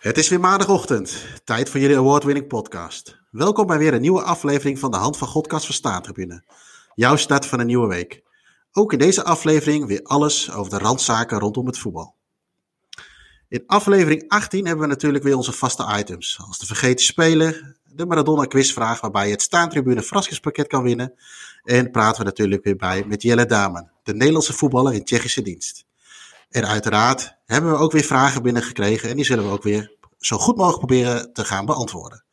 Het is weer maandagochtend, tijd voor jullie award-winning podcast. Welkom bij weer een nieuwe aflevering van de Hand van Godkast van Staantribune. Jouw start van een nieuwe week. Ook in deze aflevering weer alles over de randzaken rondom het voetbal. In aflevering 18 hebben we natuurlijk weer onze vaste items, als de vergeten speler, de Maradona quizvraag waarbij je het Staantribune verrassingspakket kan winnen en praten we natuurlijk weer bij met Jelle Damen, de Nederlandse voetballer in Tsjechische dienst. En uiteraard hebben we ook weer vragen binnengekregen en die zullen we ook weer zo goed mogelijk proberen te gaan beantwoorden.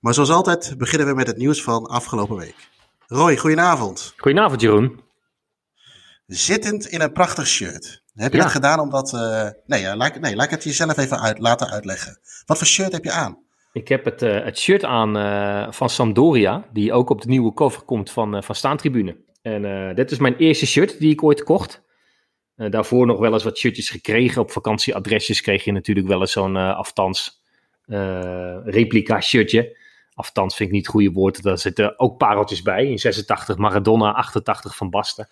Maar zoals altijd beginnen we met het nieuws van afgelopen week. Roy, goedenavond. Goedenavond Jeroen. Zittend in een prachtig shirt. Heb je dat gedaan omdat... Uh, nee, laat, nee, laat ik het jezelf even uit, laten uitleggen. Wat voor shirt heb je aan? Ik heb het, uh, het shirt aan uh, van Sampdoria, die ook op de nieuwe cover komt van, van Staantribune. En dit is mijn eerste shirt die ik ooit kocht. Uh, daarvoor nog wel eens wat shirtjes gekregen. Op vakantieadresjes kreeg je natuurlijk wel eens zo'n uh, aftans uh, replica shirtje. Aftans vind ik niet het goede woord. Daar zitten ook pareltjes bij. In 86 Maradona, 88 Van Basten.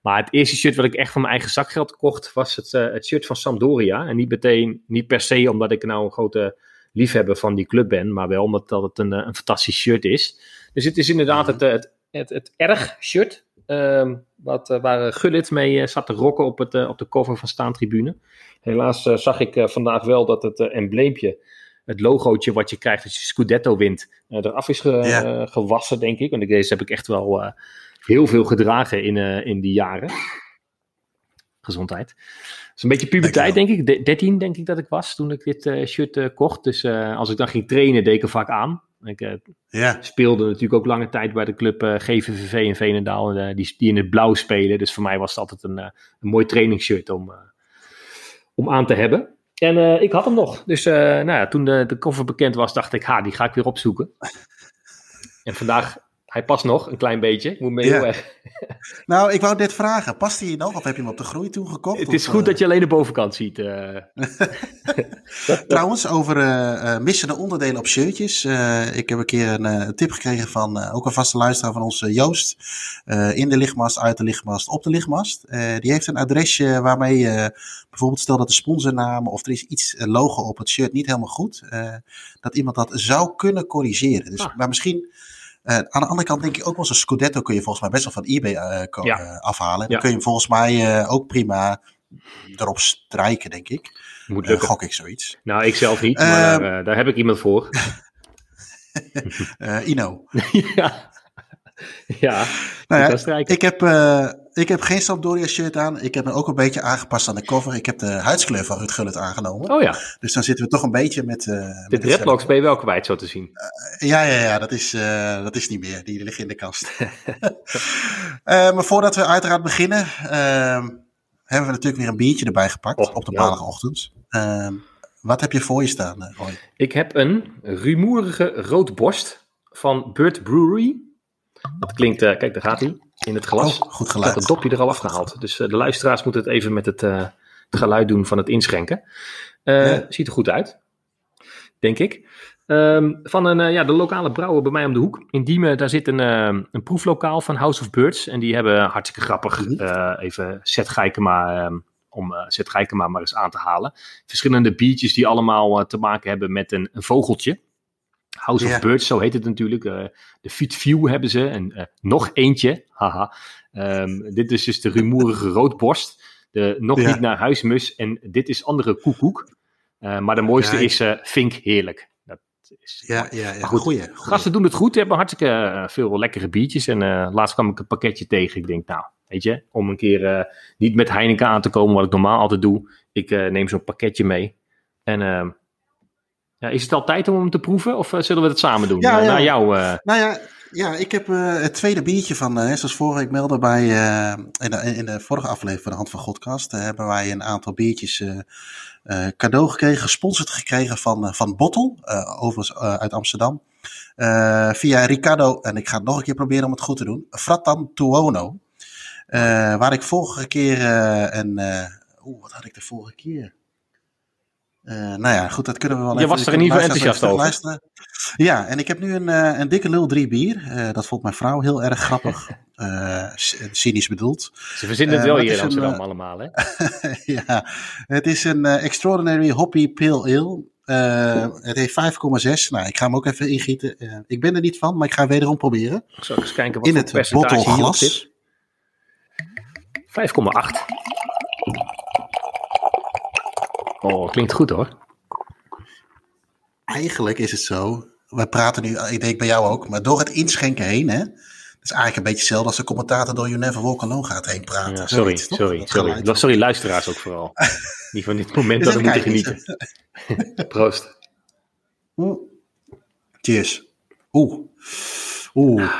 Maar het eerste shirt wat ik echt van mijn eigen zakgeld kocht, was het, het shirt van Sampdoria. En niet meteen, niet per se omdat ik nou een grote liefhebber van die club ben, maar wel omdat dat het een, een fantastisch shirt is. Dus het is inderdaad het, het, het, het erg shirt. Um, wat, uh, waar Gullit mee uh, zat te rocken op, het, uh, op de cover van Staantribune. Helaas zag ik vandaag wel dat het embleempje, het logootje wat je krijgt als je Scudetto wint, eraf is ge gewassen, denk ik. Want deze heb ik echt wel heel veel gedragen in, in die jaren. Gezondheid. Het is een beetje puberteit, denk ik. De 13 denk ik dat ik was toen ik dit shirt kocht. Dus als ik dan ging trainen, deed ik er vaak aan. Ik uh, ja. speelde natuurlijk ook lange tijd bij de club uh, GVVV in Veenendaal, uh, die, die in het blauw spelen. Dus voor mij was het altijd een, een mooi trainingsshirt om, om aan te hebben. En ik had hem nog. Dus nou ja, toen de, de cover bekend was, dacht ik, ha, die ga ik weer opzoeken. en vandaag hij past nog een klein beetje. Ik moet me heel erg. Nou, ik wou dit vragen. Past hij nog of heb je hem op de groei toen gekocht? Het is goed uh... dat je alleen de bovenkant ziet. Uh... Trouwens, over uh, missende onderdelen op shirtjes. ik heb een keer een tip gekregen van ook een vaste luisteraar van ons, Joost. in de lichtmast, uit de lichtmast, op de lichtmast. die heeft een adresje waarmee je bijvoorbeeld stel dat de sponsornaam of er is iets logo op het shirt niet helemaal goed. dat iemand dat zou kunnen corrigeren. Dus, ah. Maar misschien uh, aan de andere kant denk ik ook wel zo'n Scudetto kun je volgens mij best wel van eBay uh, ja. uh, afhalen. Dan kun je hem volgens mij ook prima erop strijken, denk ik. Moet lukken. gok ik zoiets. Nou, ik zelf niet, maar daar, daar, heb ik iemand voor. Ino. ja. ja, nou ja ik heb ik heb geen Sampdoria shirt aan. Ik heb me ook een beetje aangepast aan de cover. Ik heb de huidskleur van Ruud Gullit aangenomen. Oh ja. Dus dan zitten we toch een beetje met... Uh, de dreadlocks ben je wel kwijt, zo te zien. Uh, ja, ja, ja. Dat is, uh, dat is niet meer. Die liggen in de kast. maar voordat we uiteraard beginnen... Ehm, hebben we natuurlijk weer een biertje erbij gepakt. Oh, op de maandagochtend. Ehm, wat heb je voor je staan, Roy? Ik heb een rumoerige roodborst van Burt Brewery. Dat klinkt... kijk, daar gaat hij in het glas. Oh, goed geluid. Ik had het dopje er al afgehaald. Dus uh, de luisteraars moeten het even met het, uh, het, geluid doen van het inschenken. Uh, ja. Ziet er goed uit, denk ik. Um, van een, ja, de lokale brouwer bij mij om de hoek. In Diemen, daar zit een, een proeflokaal van House of Birds. En die hebben hartstikke grappig, mhm. even Zet Geikema, um, om Zet Geikema maar eens aan te halen. Verschillende biertjes die allemaal te maken hebben met een, een vogeltje. House of Birds, zo heet het natuurlijk. Uh, de Fit View hebben ze. En uh, nog eentje. Haha. Um, dit is dus de rumoerige roodborst. De nog niet naar huismus. En dit is andere koekoek. Uh, maar de mooiste ja, is Vink Heerlijk. Dat is ja, ja, ja. Goed, goeie, goeie. Gasten doen het goed. Ze hebben hartstikke veel lekkere biertjes. En laatst kwam ik een pakketje tegen. Ik denk, nou, weet je, om een keer niet met Heineken aan te komen, wat ik normaal altijd doe. Ik neem zo'n pakketje mee. En ehm, ja, is het al tijd om hem te proeven of uh, zullen we het samen doen? Ja, ja. Naar jou. Uh... Nou ja, ja, ik heb het tweede biertje van, zoals vorige week meldde bij, in, de, in de vorige aflevering van de Hand van Godcast, hebben wij een aantal biertjes cadeau gekregen, gesponsord gekregen van, van Bottle, overigens uit Amsterdam. via Ricardo, en ik ga het nog een keer proberen om het goed te doen, Fratan Tuono. waar ik vorige keer een, oeh, wat had ik de vorige keer? Uh, nou ja, goed, dat kunnen we wel Je even... Je was er in ieder geval enthousiast over. Luisteren. Ja, en ik heb nu een, uh, een dikke lul drie bier. Uh, dat vond mijn vrouw heel erg grappig. cynisch bedoeld. Ze verzinnen het wel hier in Amsterdam allemaal, hè? ja, het is een Extraordinary Hoppy Pale Ale. Het heeft 5,6. Nou, ik ga hem ook even ingieten. Ik ben er niet van, maar ik ga wederom proberen. Ik zal eens kijken wat In het bottelglas. zit. 5,8. Oh, klinkt goed hoor. Eigenlijk is het zo. We praten nu, ik denk bij jou ook, maar door het inschenken heen, hè. Dat is eigenlijk een beetje hetzelfde als de commentator door You Never Walk Alone gaat heen praten. Ja, sorry, Zoiets, sorry, Dat sorry. geluid. Sorry, luisteraars ook vooral. Die van dit moment Dus dat we moeten genieten. Proost. Cheers. Oeh. Oeh.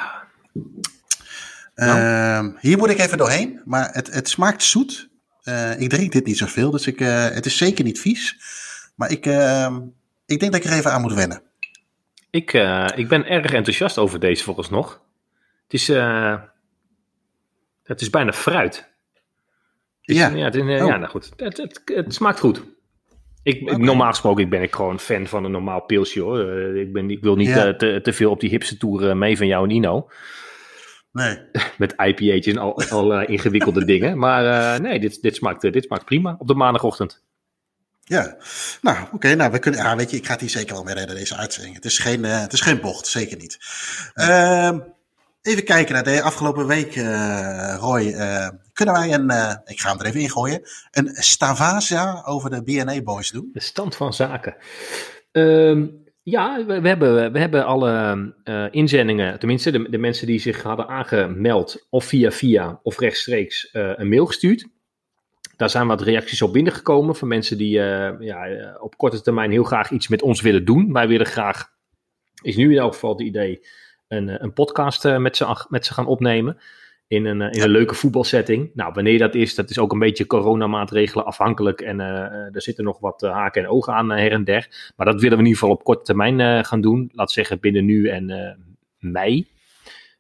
Ehm, hier moet ik even doorheen, maar het, het smaakt zoet. Eh, ik drink dit niet zoveel, dus ik, eh, het is zeker niet vies. Maar ik, ehm, ik denk dat ik er even aan moet wennen. Ik, eh, ik ben erg enthousiast over deze volgens nog. Het is, het is bijna fruit. Het is- Ja. ja, het, is, Oh. ja nou goed. Het, het, het smaakt goed. Ik. Normaal gesproken ben ik gewoon fan van een normaal pilsje hoor. Ik, ben, ik wil niet Ja. te, te veel op die hipste tour mee van jou en Ino. Nee. Met IPA'tjes en al, al eh, ingewikkelde dingen. Maar eh, nee, dit, dit, smaakt, eh, dit smaakt prima op de maandagochtend. Ja, nou oké, nou we kunnen, ja, weet je, ik ga het hier zeker wel mee redden, deze uitzending. Het is geen, het is geen bocht, zeker niet. Ehm, even kijken naar de afgelopen week, Roy. kunnen wij een, ik ga hem er even ingooien, een Stavazia over de BNA Boys doen? De stand van zaken. Ehm, ja, we, hebben, we hebben alle eh, inzendingen, tenminste de, de mensen die zich hadden aangemeld, of via via of rechtstreeks eh, een mail gestuurd. Daar zijn wat reacties op binnengekomen van mensen die eh, ja, op korte termijn heel graag iets met ons willen doen. Wij willen graag, is nu in elk geval het idee, een, een podcast met, ze, met ze gaan opnemen. In een, eh, in een leuke voetbalsetting. Nou, wanneer dat is, dat is ook een beetje coronamaatregelen afhankelijk. En eh, eh, er zitten nog wat eh, haken en ogen aan eh, her en der. Maar dat willen we in ieder geval op korte termijn eh, gaan doen. Laat zeggen binnen nu en eh, mei.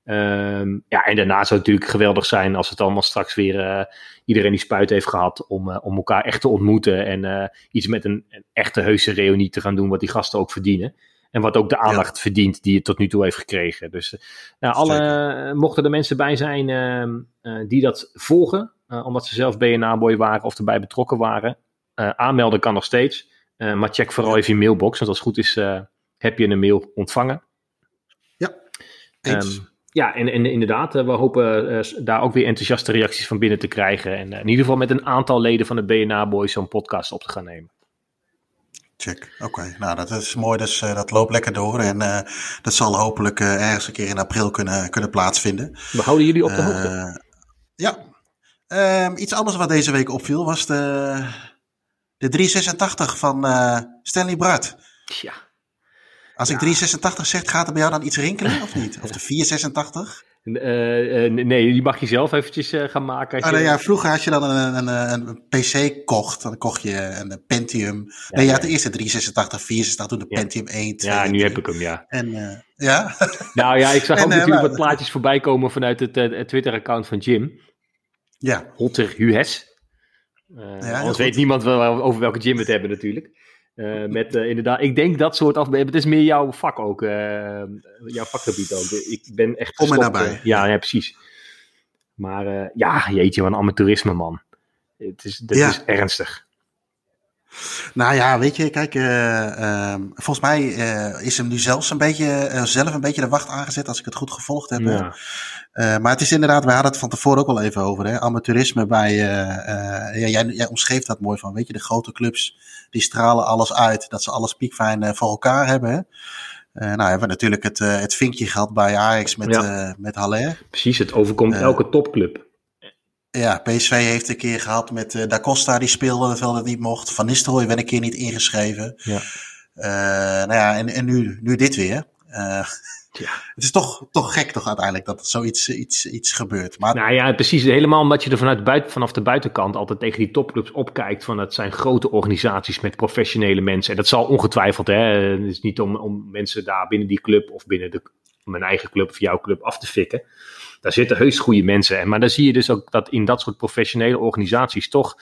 Ehm, ja, en daarna zou het natuurlijk geweldig zijn als het allemaal straks weer eh, iedereen die spuit heeft gehad om, eh, om elkaar echt te ontmoeten en eh, iets met een, een echte heuse reunie te gaan doen, wat die gasten ook verdienen. En wat ook de aandacht verdient die het tot nu toe heeft gekregen. Dus eh, nou, alle, eh, mochten er mensen bij zijn ehm, eh, die dat volgen, omdat ze zelf BNA-boy waren of erbij betrokken waren, aanmelden kan nog steeds. Maar check vooral even je mailbox, want als het goed is heb je een mail ontvangen. Eens. Ehm, ja, en, en inderdaad, we hopen daar ook weer enthousiaste reacties van binnen te krijgen. En in ieder geval met een aantal leden van de BNA Boys zo'n podcast op te gaan nemen. Check. Oké, nou dat is mooi, dus eh, dat loopt lekker door en eh, dat zal hopelijk eh, ergens een keer in april kunnen, kunnen plaatsvinden. We houden jullie op de hoogte. Ja. Ehm, iets anders wat deze week opviel was de, de 386 van Stanley Brad. Ja. Als ik 386 zeg, gaat er bij jou dan iets rinkelen of niet? Of de 486? Eh, eh, nee, die mag je zelf eventjes eh, gaan maken. Als Ah, je- nou ja, vroeger had je dan een, een, een, PC kocht, dan kocht je een Pentium. nee, je had de eerste 386, 486, toen de Ja. Pentium 1, 2 ja, nu 3. heb ik hem, ja. En ja, Nou ja, ik zag En, ook natuurlijk maar- wat plaatjes voorbij komen vanuit het, het Twitter-account van Jim. ja, Holter Huhes. Eh heel anders weet niemand wel over welke we het hebben natuurlijk. Eh, met eh, inderdaad, ik denk dat soort afbeeldingen. Het is meer jouw vak ook. eh, jouw vakgebied ook. Ik ben echt Kom gestopt, nabij. eh, ja, ja, precies. Maar ja, jeetje, wat een amateurisme man. Het is, Ja. is ernstig. Nou ja, weet je, kijk, eh, ehm, volgens mij is hem nu zelfs een beetje, zelf een beetje de wacht aangezet, als ik het goed gevolgd heb. Ja. Maar het is inderdaad, we hadden het van tevoren ook al even over, hè, amateurisme bij, ja, jij, jij omschreef dat mooi van, weet je, de grote clubs, die stralen alles uit, dat ze alles piekfijn eh, voor elkaar hebben. Hè. Eh, nou hebben we natuurlijk het, eh, het vinkje gehad bij Ajax met, Ja. met Haller. Precies, het overkomt elke topclub. Ja, PSV heeft een keer gehad met Da Costa, die speelde terwijl het niet mocht. Van Nistelrooy werd een keer niet ingeschreven. Ja. Nou ja, en, en nu, nu dit weer. Ja. Het is toch, toch gek toch uiteindelijk dat er zoiets iets, iets gebeurt. Maar Nou ja, precies. Helemaal omdat je er vanuit buiten, vanaf de buitenkant altijd tegen die topclubs opkijkt. Van het zijn grote organisaties met professionele mensen. En dat zal ongetwijfeld, hè. Het is niet om, om mensen daar binnen die club of binnen de, mijn eigen club of jouw club af te fikken. Daar zitten heus goede mensen. En, maar dan zie je dus ook dat in dat soort professionele organisaties toch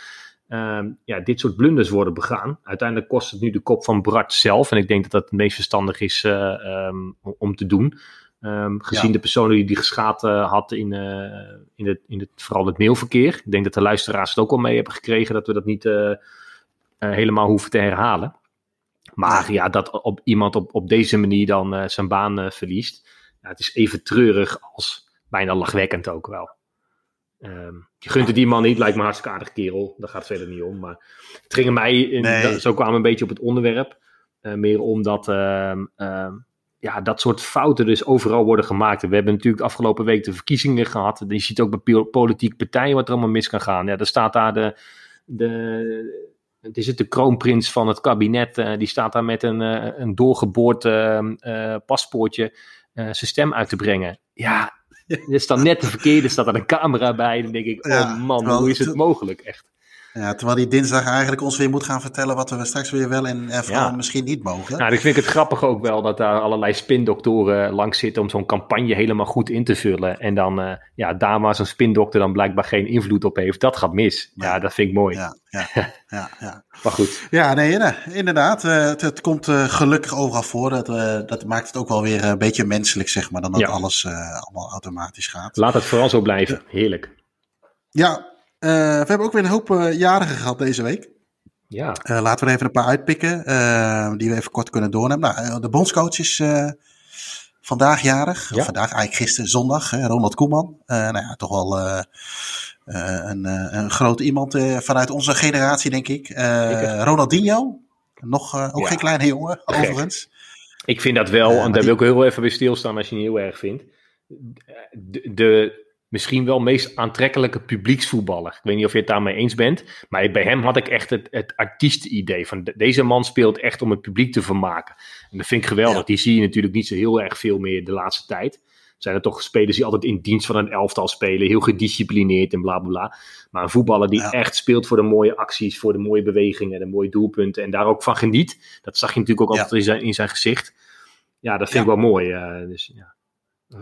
ehm, ja, dit soort blunders worden begaan. Uiteindelijk kost het nu de kop van Bart zelf. En ik denk dat dat het meest verstandig is eh, ehm, om- te doen. Ehm, gezien Ja. de personen die die geschaad eh, had in, eh, in, het, in het, vooral het mailverkeer. Ik denk dat de luisteraars het ook wel mee hebben gekregen dat we dat niet helemaal hoeven te herhalen. Maar ja, dat op, iemand op, op deze manier dan zijn baan verliest. Ja, het is even treurig als bijna lachwekkend ook wel. Ehm, je gunt het die man niet, lijkt me een hartstikke aardig kerel. Daar gaat het verder niet om. Maar het ging mij, in, nee. zo kwam een beetje op het onderwerp. meer omdat ehm, ehm, ja, dat soort fouten dus overal worden gemaakt. we hebben natuurlijk de afgelopen week de verkiezingen gehad. Je ziet ook bij politieke partijen wat er allemaal mis kan gaan. Ja, er staat daar de, de, het is het de kroonprins van het kabinet. Uh, die staat daar met een, uh, een doorgeboord uh, paspoortje zijn stem uit te brengen. Ja, er dan net de verkeerde, er staat er een camera bij. Dan denk ik, oh man, hoe is het mogelijk? Echt. Ja, terwijl die dinsdag eigenlijk ons weer moet gaan vertellen wat we straks weer wel en, vooral misschien niet mogen. Nou, ik vind het grappig ook wel dat daar allerlei spindoktoren langs zitten om zo'n campagne helemaal goed in te vullen. En dan, uh, ja, daar waar zo'n spindokter dan blijkbaar geen invloed op heeft, dat gaat mis. Ja, dat vind ik mooi. Ja, ja, ja, ja. maar goed. Ja, nee, inderdaad. Uh, het, het, komt uh, gelukkig overal voor. Dat, dat maakt het ook wel weer een beetje menselijk, zeg maar, dan dat alles allemaal automatisch gaat. Laat het vooral zo blijven. Heerlijk. Ja, uh, we hebben ook weer een hoop uh, jarigen gehad deze week. Ja. Uh, laten we er even een paar uitpikken die we even kort kunnen doornemen. Nou, de bondscoach is vandaag jarig. Ja. vandaag, eigenlijk gisteren, zondag. Ronald Koeman. nou ja, toch wel een, een groot iemand vanuit onze generatie, denk ik. Ronaldinho. Nog ook geen kleine jongen, overigens. Ik vind dat wel, en daar wil ik heel even bij stilstaan als je het heel erg vindt. de, de misschien wel meest aantrekkelijke publieksvoetballer. Ik weet niet of je het daarmee eens bent. Maar bij hem had ik echt het, het artiest-idee. Van deze man speelt echt om het publiek te vermaken. En dat vind ik geweldig. Die zie je natuurlijk niet zo heel erg veel meer de laatste tijd. Zijn er toch spelers die altijd in dienst van een elftal spelen. Heel gedisciplineerd en bla bla bla. Maar een voetballer die echt speelt voor de mooie acties. Voor de mooie bewegingen. De mooie doelpunten. En daar ook van geniet. Dat zag je natuurlijk ook altijd in, zijn, in zijn gezicht. Ja, dat vind ik wel mooi. Uh, dus, ja.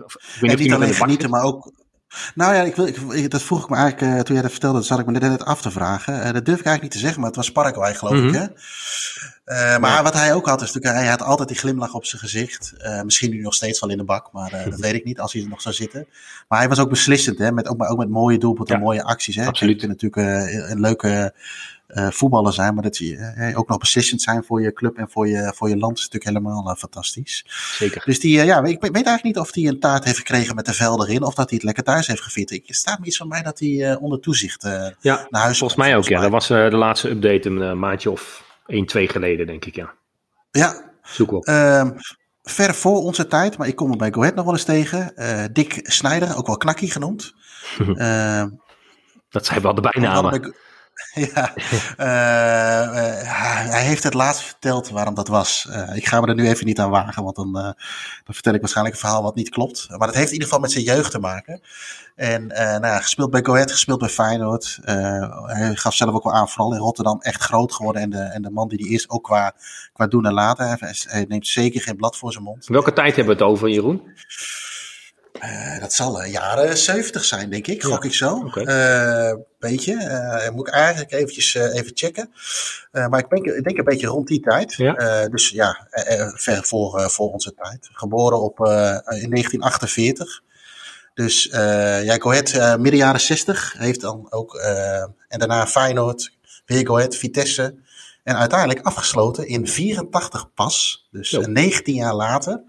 Of, ik weet en niet alleen genieten, maar ook nou ja, ik wil, ik, dat vroeg ik me eigenlijk, uh, toen jij dat vertelde, dat zat ik me net, af te vragen. Uh, dat durf ik eigenlijk niet te zeggen, maar het was Paraguay geloof ik. Mhm. Hè? Uh, maar wat hij ook had, is natuurlijk, hij had altijd die glimlach op zijn gezicht. misschien nu nog steeds wel in de bak, maar dat weet ik niet, als hij er nog zou zitten. Maar hij was ook beslissend, hè? Met, ook, ook met mooie doelpunten, ja, mooie acties. Hè? Absoluut. natuurlijk een leuke uh, voetballer zijn, maar dat je uh, ook nog beslissend zijn voor je club en voor je, voor je land is natuurlijk helemaal uh, fantastisch. Zeker. Dus die, ja, ik weet eigenlijk niet of hij een taart heeft gekregen met de vel erin of dat hij het lekker thuis heeft gevierd. Ik staat me iets van mij dat hij onder toezicht ja, naar huis volgens mij ook, ja. Dat was de laatste update een maandje of 1, 2 geleden, denk ik, ja. Ja. Zoek op. Ehm, ver voor onze tijd, maar ik kom er bij Go Ahead nog wel eens tegen. Dick Snijder, ook wel Knakkie genoemd. Ehm, dat zijn wel de bijnamen. Ja, uh, hij heeft het laatst verteld waarom dat was. Uh, ik ga me er nu even niet aan wagen, want dan, dan vertel ik waarschijnlijk een verhaal wat niet klopt. Maar het heeft in ieder geval met zijn jeugd te maken. En nou gespeeld bij Go Ahead, gespeeld bij Feyenoord. hij gaf zelf ook wel aan, vooral in Rotterdam, echt groot geworden. En de, en de man die hij is, ook qua, qua doen en laten. Hij, hij neemt zeker geen blad voor zijn mond. Welke tijd hebben we het over, Jeroen? Uh, dat zal uh, jaren 70 zijn, denk ik. Gok ik zo. Okay. Uh, beetje. moet ik eigenlijk eventjes even checken. maar ik denk, ik denk een beetje rond die tijd. Ja. dus ja, ver voor, voor onze tijd. Geboren op, in 1948. Dus ja, Go Ahead, midden jaren 60. Heeft dan ook, en daarna Feyenoord, weer Go Ahead, Vitesse. En uiteindelijk afgesloten in 84 pas. Dus 19 jaar later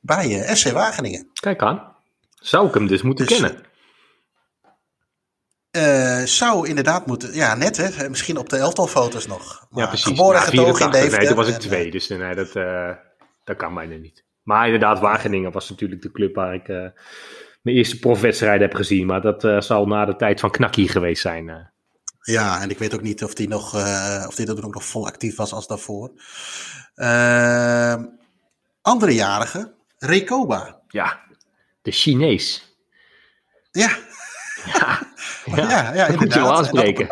bij SC Wageningen. Kijk aan. Zou ik hem dus moeten dus, kennen? Uh, zou inderdaad moeten. Ja, net hè. Misschien op de elftalfoto's nog. Maar ja, precies. Geboren nou, getogen in Deventer. Nee, toen was ik twee. Dus nee, dat, uh, dat kan bijna niet. Maar inderdaad, Wageningen was natuurlijk de club waar ik uh, mijn eerste profwedstrijd heb gezien. Maar dat zal na de tijd van Knakkie geweest zijn. Ja, en ik weet ook niet of die, nog, of die dat ook nog vol actief was als daarvoor. andere jarige, Rekoba. Ja, de Chinees. Ja. Ja, ja, ja, moet je wel aanspreken.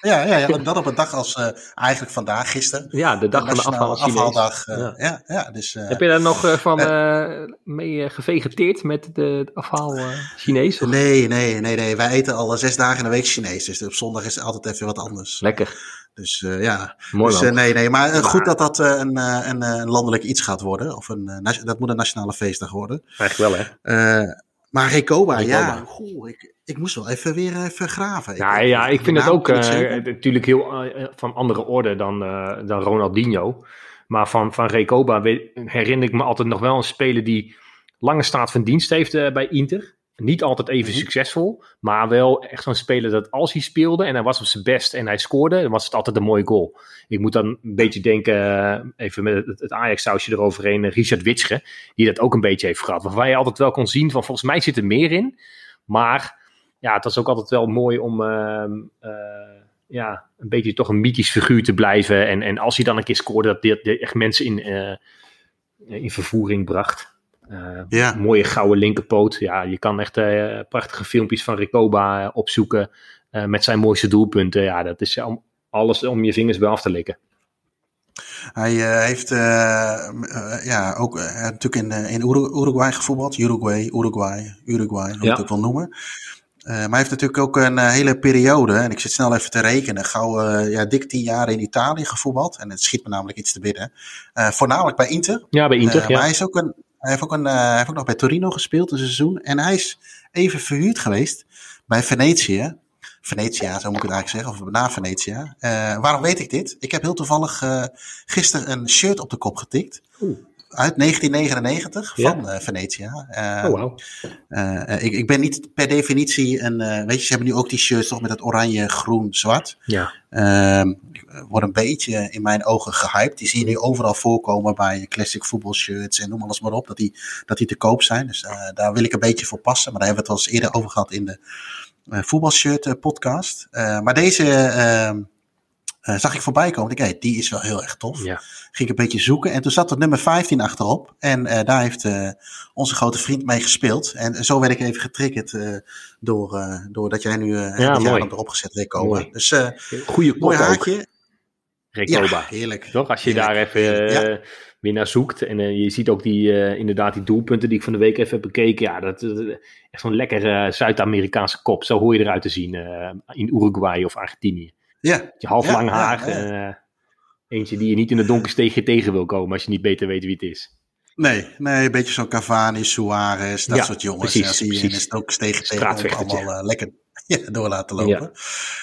ja, ja, ja, dat op een dag als uh, eigenlijk vandaag, gisteren. Ja, de dag van de afhaal afhaaldag. Uh, ja. ja. Ja, dus, uh, Heb je daar nog van mee gevegeteerd met de afhaal Chinees? Nee, nee, nee, nee. Wij eten al zes dagen in de week Chinees. Dus op zondag is het altijd even wat anders. Lekker. Dus uh, ja, Mooi dus, uh, nee, nee, maar uh, goed dat dat een, een, een, landelijk iets gaat worden. Of een, dat moet een nationale feestdag worden. Eigenlijk wel, hè? Maar Recoba, ja. Goh, ik, ik moest wel even weer even graven. Ja, ik, ja, ik vind het ook natuurlijk heel van andere orde dan, dan Ronaldinho. Maar van, van Recoba herinner ik me altijd nog wel een speler die lange staat van dienst heeft eh, bij Inter. Niet altijd even Mhm. succesvol, maar wel echt zo'n speler dat als hij speelde en hij was op zijn best en hij scoorde, dan was het altijd een mooie goal. Ik moet dan een beetje denken, eh, even met het, het Ajax-sausje eroverheen, eh, Richard Witsche, die dat ook een beetje heeft gehad. Waarvan je altijd wel kon zien van volgens mij zit er meer in, maar ja, het was ook altijd wel mooi om ehm, eh, ja, een beetje toch een mythisch figuur te blijven. En, en als hij dan een keer scoorde, dat dit, echt mensen in, in vervoering bracht. Eh, Ja. Mooie gouden linkerpoot. Ja, je kan echt eh, prachtige filmpjes van Ricoba eh, opzoeken met zijn mooiste doelpunten. Ja, dat is om, alles om je vingers bij af te likken. Hij heeft ja, ook natuurlijk in, in Uru- Uruguay gevoetbald. Uruguay, Uruguay, Uruguay, hoe Ja. het ook wil noemen. Maar hij heeft natuurlijk ook een hele periode, en ik zit snel even te rekenen, gauw ja, dik tien jaar in Italië gevoetbald. En het schiet me namelijk iets te binnen. Voornamelijk bij Inter. Ja, bij Inter. Ja. Maar hij, is ook een, hij, heeft ook eh, hij heeft ook nog bij Torino gespeeld een seizoen. En hij is even verhuurd geweest bij Venetië. Venetia, zo moet ik het eigenlijk zeggen, of na Venetia. Eh, waarom weet ik dit? Ik heb heel toevallig eh, gisteren een shirt op de kop getikt. Oeh. Uit 1999 Ja? van eh Venetia. Eh, Oh, wauw. eh, ik, ik ben niet per definitie een. weet je, ze hebben nu ook die shirts toch met het oranje, groen, zwart. Ja. Ehm wordt een beetje in mijn ogen gehyped. Die zie je nu overal voorkomen bij classic voetbalshirts en noem alles maar op. Dat die, dat die te koop zijn. Dus daar wil ik een beetje voor passen. Maar daar hebben we het al eens eerder over gehad in de voetbalshirt podcast. Maar deze eh, zag ik voorbij komen. Ik dacht, hey, die is wel heel erg tof. Ja. Ging ik een beetje zoeken. En toen zat er nummer 15 achterop. En eh, daar heeft eh, onze grote vriend mee gespeeld. En zo werd ik even getriggerd door, eh, doordat jij nu eh Ja, de mooi. erop gezet weer komen. Mooi. Dus Goeie mooi ook, haakje. Recoba. Ja, heerlijk. Toch? Als je Heerlijk, daar even ja. weer naar zoekt. En je ziet ook die, inderdaad die doelpunten die ik van de week even heb bekeken. Ja, dat is echt zo'n lekkere Zuid-Amerikaanse kop. Zo hoor je eruit te zien in Uruguay of Argentinië. Ja, Je half lang haar. en, eh, eentje die je niet in de donkersteegje tegen wil komen als je niet beter weet wie het is. nee, nee, een beetje zo'n Cavani, Suarez, dat Ja, soort jongens. precies, ja, je in precies. de stokstegen tegen Straatvechtertje. allemaal eh, lekker ja, door laten lopen.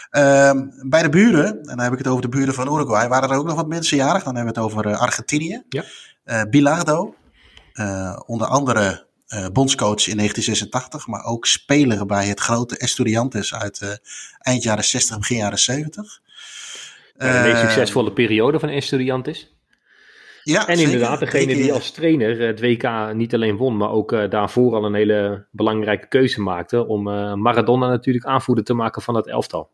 Ehm, bij de buren, en dan heb ik het over de buren van Uruguay, waren er ook nog wat mensen jarig. Dan hebben we het over eh, Argentinië. Ja. Bilardo, onder andere eh, bondscoach in 1986, maar ook speler bij het grote Estudiantes uit eh, eind jaren 60, begin jaren 70. Ja, de meest Eh, succesvolle periode van Estudiantes. Ja, En zeker. inderdaad, degene die als trainer het WK niet alleen won, maar ook daarvoor al een hele belangrijke keuze maakte. Om Maradona natuurlijk aanvoerder te maken van dat elftal.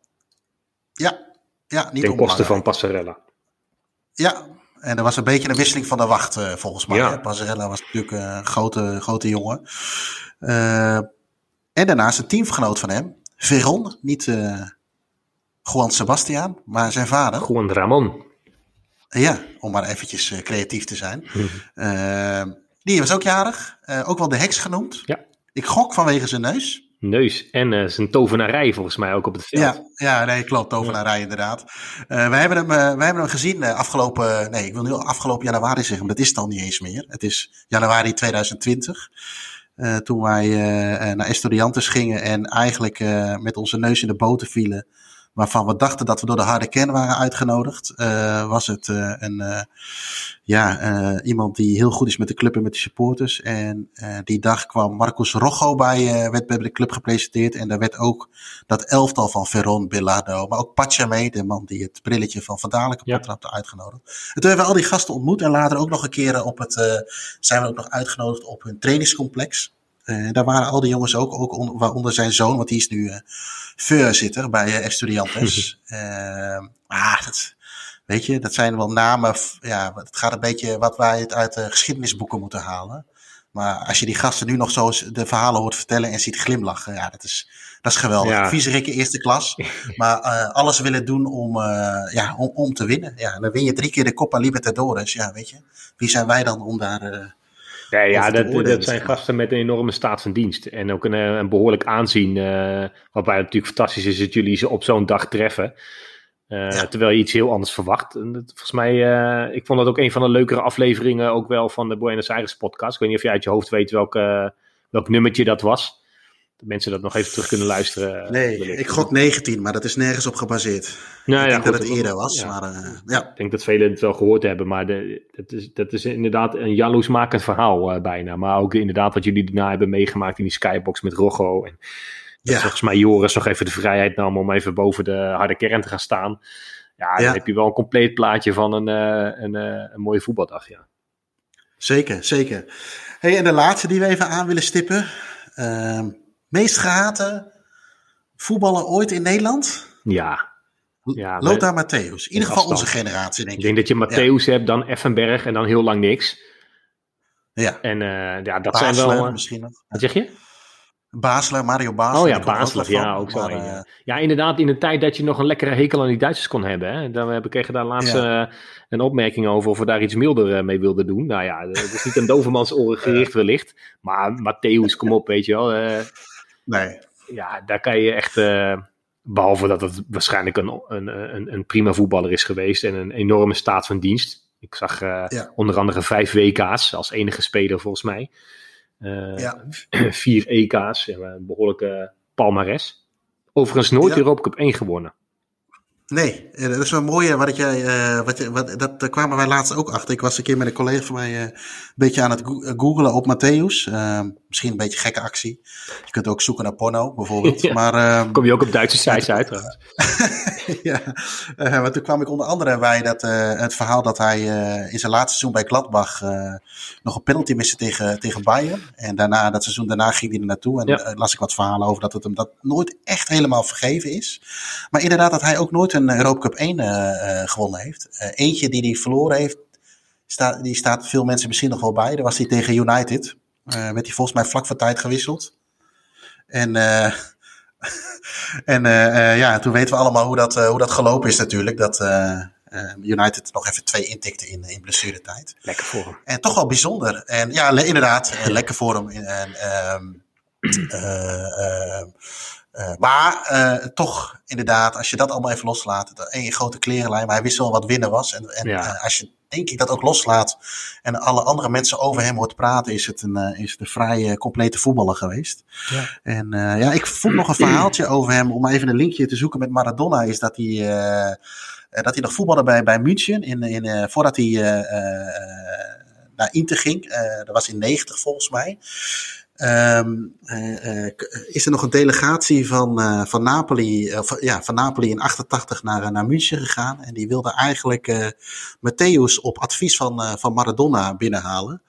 Ja, ja niet Ten koste van Passarella. Ja, en er was een beetje een wisseling van de wacht, eh, volgens mij. Ja. was natuurlijk een grote, grote jongen. Eh, en daarnaast een teamgenoot van hem, Veron, niet eh Juan Sebastian, maar zijn vader. Juan Ramon. Ja, om maar eventjes creatief te zijn. Mhm. Die was ook jarig, ook wel de heks genoemd. Ja. Ik gok vanwege zijn neus. Neus en eh, zijn tovenarij volgens mij ook op het veld. Ja, ja, nee, klopt. Tovenarij inderdaad. Eh wij, hebben hem, eh, wij hebben hem gezien afgelopen, nee, ik wil nu afgelopen januari zeggen, maar dat is al niet eens meer. Het is januari 2020. eh, toen wij naar Estudiantes gingen en eigenlijk met onze neus in de boter vielen. Waarvan we dachten dat we door de harde kern waren uitgenodigd. eh, was het eh, een, eh, ja, iemand die heel goed is met de club en met de supporters. En die dag kwam Marcos Rojo bij, werd bij de club gepresenteerd. En daar werd ook dat elftal van Veron, Bilardo, maar ook Pacha mee, de man die het brilletje van Van Dalen kapot Ja. uitgenodigd. En toen hebben we al die gasten ontmoet en later ook nog een keer op het, zijn we ook nog uitgenodigd op hun trainingscomplex. Eh, daar waren al die jongens ook, ook on- waaronder zijn zoon, want die is nu eh voorzitter bij Estudiantes. Eh, ah, dat, weet je, dat zijn wel namen, ja, het gaat een beetje wat wij het uit de geschiedenisboeken moeten halen. Maar als je die gasten nu nog zo de verhalen hoort vertellen en ziet glimlachen, ja, dat is, dat is geweldig. Ja. Viezerikken eerste klas, maar alles willen doen om, ja, om, om te winnen. Ja, dan win je drie keer de Copa Libertadores, ja, weet je. Wie zijn wij dan om daar... eh, Nee, ja, dat, zijn gasten met een enorme staat van dienst. En ook een, eh, een behoorlijk aanzien. eh waarbij het natuurlijk fantastisch is dat jullie ze op zo'n dag treffen. Eh, Ja. Terwijl je iets heel anders verwacht. En dat, volgens mij, ik vond dat ook een van de leukere afleveringen ook wel van de Buenos Aires podcast. Ik weet niet of je uit je hoofd weet welk, welk nummertje dat was. Dat mensen dat nog even terug kunnen luisteren. Nee, ik gok 19, maar dat is nergens op gebaseerd. Nou, ik ja, denk dat het eerder was, ja. maar uh, ja. Ik denk dat velen het wel gehoord hebben, maar de, dat, is, dat is inderdaad een jaloersmakend verhaal uh, bijna. Maar ook inderdaad wat jullie daarna hebben meegemaakt in die skybox met Rocco. En ja. volgens mij Joris nog even de vrijheid nam om even boven de harde kern te gaan staan. Ja, dan heb je wel een compleet plaatje van een, uh, een, een mooie voetbaldag, ja. Zeker, zeker. Hey, en de laatste die we even aan willen stippen. Uh, meest gehate voetballer ooit in Nederland? Ja. ja Lothar Matthäus. In ieder geval onze generatie, denk ik. Ik denk dat je Matthäus hebt, dan Effenberg en dan heel lang niks. Ja. En uh, ja, dat zijn wel... Uh, misschien nog. Wat zeg je? Basler, Mario Basler. Oh ja, Basler, ja, ook zo. Maar, ja. Eh, ja. inderdaad, in de tijd dat je nog een lekkere hekel aan die Duitsers kon hebben. Hè? Dan heb ik daar laatst ja. een opmerking over of we daar iets milder mee wilden doen. Nou ja, dat is niet een dovermans oren gericht wellicht. Maar Matthäus, kom op, weet je wel. Nee. Ja, daar kan je echt. Uh, behalve dat het waarschijnlijk een, een, een, een, prima voetballer is geweest en een enorme staat van dienst. Ik zag uh, ja. onder andere vijf WK's als enige speler volgens mij. Uh, ja. Vier EK's, een behoorlijke palmares. Overigens nooit ja. Europa Cup 1 gewonnen. Nee, eh, dat is wel mooi wat jij, uh, wat, je, wat, dat kwamen wij laatst ook achter. Ik was een keer met een collega van mij uh, een beetje aan het googelen op Matthäus. Uh, misschien een beetje gekke actie. Je kunt ook zoeken naar porno, bijvoorbeeld. ja, maar, kom je ook op Duitse sites uit trouwens. ja, maar toen kwam ik onder andere bij dat, het verhaal dat hij in zijn laatste seizoen bij Gladbach nog een penalty miste tegen, tegen Bayern. En daarna, dat seizoen daarna ging hij er naartoe. En ja. las ik wat verhalen over dat het hem dat nooit echt helemaal vergeven is. Maar inderdaad dat hij ook nooit een Europa Cup 1 uh, uh, gewonnen heeft. Uh, eentje die hij verloren heeft, die staat veel mensen misschien nog wel bij. Daar was hij tegen United. werd hij volgens mij vlak voor tijd gewisseld. En, en ja, toen weten we allemaal hoe dat, hoe dat gelopen is natuurlijk. Dat United nog even twee intikte in, in blessuretijd. Lekker voor hem. En toch wel bijzonder. En ja, inderdaad, lekker voor hem. En, um, uh, maar uh, toch, inderdaad, als je dat allemaal even loslaat, één grote klerenlijn, maar hij wist wel wat winnen was. En, en ja. uh, als je, denk ik, dat ook loslaat en alle andere mensen over hem hoort praten, is het een, is het een vrij complete voetballer geweest. Ja. En ja, ik vond nog een verhaaltje over hem, om even een linkje te zoeken met Maradona, is dat hij, dat hij nog voetbalde bij, bij München, in, in, voordat hij naar Inter ging. dat was in 90 volgens mij. Um, uh, uh, is er nog een delegatie van, uh, van, Napoli, ja, van Napoli in 88 naar, naar München gegaan. En die wilde eigenlijk Matthäus op advies van, van Maradona binnenhalen.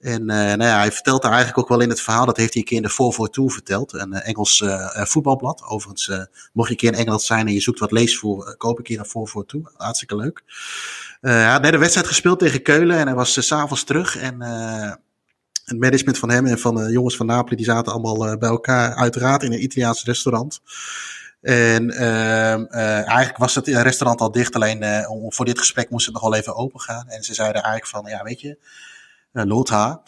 En nou ja, hij vertelt daar eigenlijk ook wel in het verhaal, dat heeft hij een keer in de 442 verteld. Een Engels voetbalblad. Overigens, mocht je een keer in Engeland zijn en je zoekt wat leesvoer, koop een keer een 442. Hartstikke leuk. hij had net een wedstrijd gespeeld tegen Keulen en hij was s s'avonds terug. En het management van hem en van de jongens van Napoli, die zaten allemaal uh, bij elkaar, uiteraard in een Italiaans restaurant. En uh, uh, eigenlijk was het restaurant al dicht, alleen uh, voor dit gesprek moest het nog wel even open gaan. En ze zeiden eigenlijk van, ja weet je, Lothar,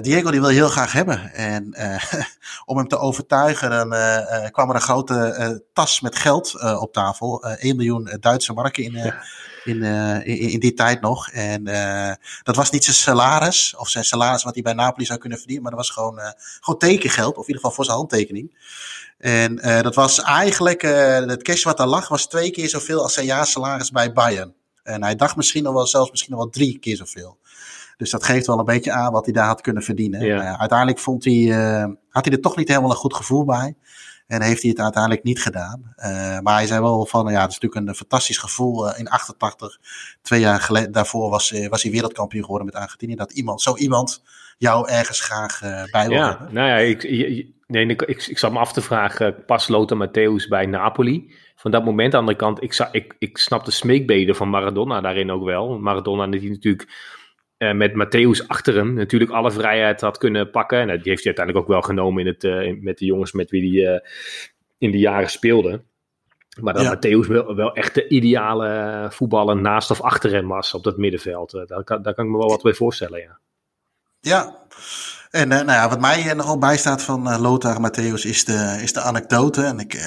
Diego die wil heel graag hebben. En om hem te overtuigen, dan kwam er een grote tas met geld op tafel. 1 miljoen Duitse marken in, ja in, in, in, die tijd nog. En dat was niet zijn salaris, of zijn salaris wat hij bij Napoli zou kunnen verdienen, maar dat was gewoon, gewoon tekengeld, of in ieder geval voor zijn handtekening. En dat was eigenlijk, het cash wat daar lag, was twee keer zoveel als zijn jaarsalaris bij Bayern. En hij dacht misschien nog wel, zelfs misschien nog wel drie keer zoveel. Dus dat geeft wel een beetje aan wat hij daar had kunnen verdienen. Ja. uiteindelijk vond hij, had hij er toch niet helemaal een goed gevoel bij. En heeft hij het uiteindelijk niet gedaan. Uh, maar hij zei wel van, ja, het is natuurlijk een fantastisch gevoel. Uh, in 88, twee jaar geleden, daarvoor was, uh, was hij wereldkampioen geworden met Argentinië. Dat iemand, zo iemand jou ergens graag bij wil ja, hebben. Nou ja, ik, nee, ik, ik, ik zat me af te vragen, pas Lothar Matthäus bij Napoli? Van dat moment, aan de andere kant, ik, ik, ik snap de smeekbeden van Maradona daarin ook wel. Maradona die natuurlijk uh, met Matthäus achter hem natuurlijk alle vrijheid had kunnen pakken. En die heeft hij uiteindelijk ook wel genomen in het, uh, met de jongens met wie hij uh, in die jaren speelde. Maar dat ja. Matthäus wel, wel, echt de ideale voetballer naast of achter hem was op dat middenveld. daar, kan, daar kan ik me wel wat bij voorstellen, ja. Ja, En uh, nou ja, wat mij nogal bijstaat van uh, Lothar Matthäus is de, is de anekdote. En ik,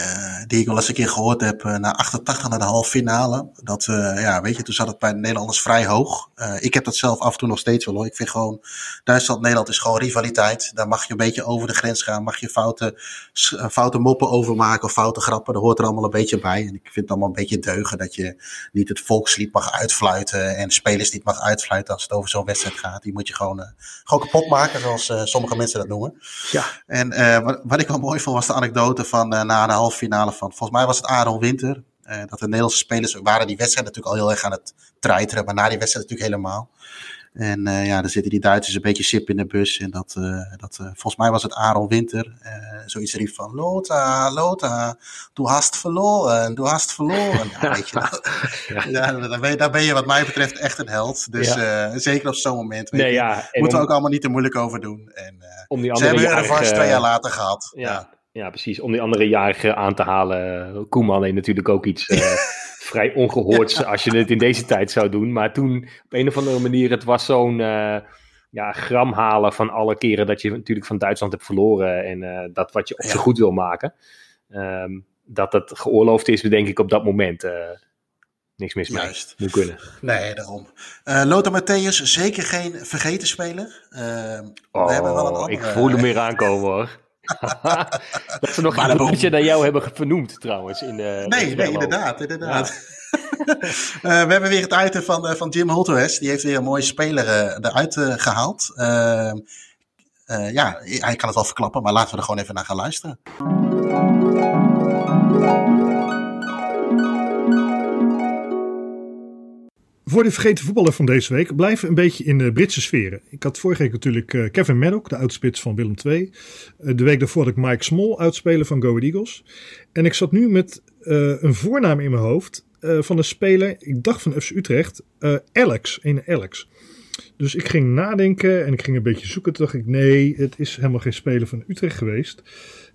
die ik wel eens een keer gehoord heb na 88 naar de halve finale. Dat, ja, weet je, toen zat het bij de Nederlanders vrij hoog. ik heb dat zelf af en toe nog steeds wel hoor. Ik vind gewoon, Duitsland-Nederland is gewoon rivaliteit. Daar mag je een beetje over de grens gaan. Mag je foute, foute moppen overmaken of foute grappen. Dat hoort er allemaal een beetje bij. En ik vind het allemaal een beetje deugen dat je niet het volkslied mag uitfluiten. En spelers niet mag uitfluiten als het over zo'n wedstrijd gaat. Die moet je gewoon, gewoon kapot maken zoals sommige mensen dat noemen. Ja. En uh, wat, wat, ik wel mooi vond was de anekdote van uh, na de halve finale van, volgens mij was het Aaron Winter. dat de Nederlandse spelers waren die wedstrijd natuurlijk al heel erg aan het treiteren, maar na die wedstrijd natuurlijk helemaal. En uh, ja, dan zitten die Duitsers een beetje sip in de bus. En dat, uh, dat uh, volgens mij was het Aaron Winter. zoiets riep van, Lota, Lota, du hast verloren, du hast verloren. Ja, weet je, dat, ja. daar, ben je, daar ben je wat mij betreft echt een held. Dus ja. zeker op zo'n moment. Weet nee, je, ja, moeten we ook allemaal niet te moeilijk over doen. En, om die andere ze hebben jarige, revanche twee jaar later gehad. Ja, ja. precies. Om die andere jarigen aan te halen. Koeman heeft natuurlijk ook iets vrij ongehoord als je het in deze tijd zou doen. Maar toen op een of andere manier, het was zo'n uh, ja, gram halen van alle keren dat je natuurlijk van Duitsland hebt verloren. En uh, dat wat je op zo goed wil maken. Um, dat het geoorloofd is, denk ik op dat moment. Uh, niks mis mee. Juist. Moet kunnen. Nee, daarom. Uh, Lothar Matthäus, zeker geen vergeten speler. Uh, oh, we hebben wel een andere... ik voel hem weer aankomen hoor. dat ze nog een beetje naar jou hebben vernoemd trouwens. In, uh, nee, nee, inderdaad. inderdaad. uh, we hebben weer het item van, uh, van Jim Holters. Die heeft weer een mooie speler eruit gehaald. Ehm, ja, hij kan het wel verklappen, maar laten we er gewoon even naar gaan luisteren. Voor de vergeten voetballer van deze week blijven een beetje in de Britse sferen. Ik had vorige week natuurlijk uh, Kevin Maddock, de uitspits van Willem II. Uh, de week daarvoor had ik Mike Small uitspelen van Go Ahead Eagles. En ik zat nu met uh, een voornaam in mijn hoofd van een speler, ik dacht van FC Utrecht, Alex, een Alex. Dus ik ging nadenken en ik ging een beetje zoeken. Toen dacht ik, nee, het is helemaal geen speler van Utrecht geweest.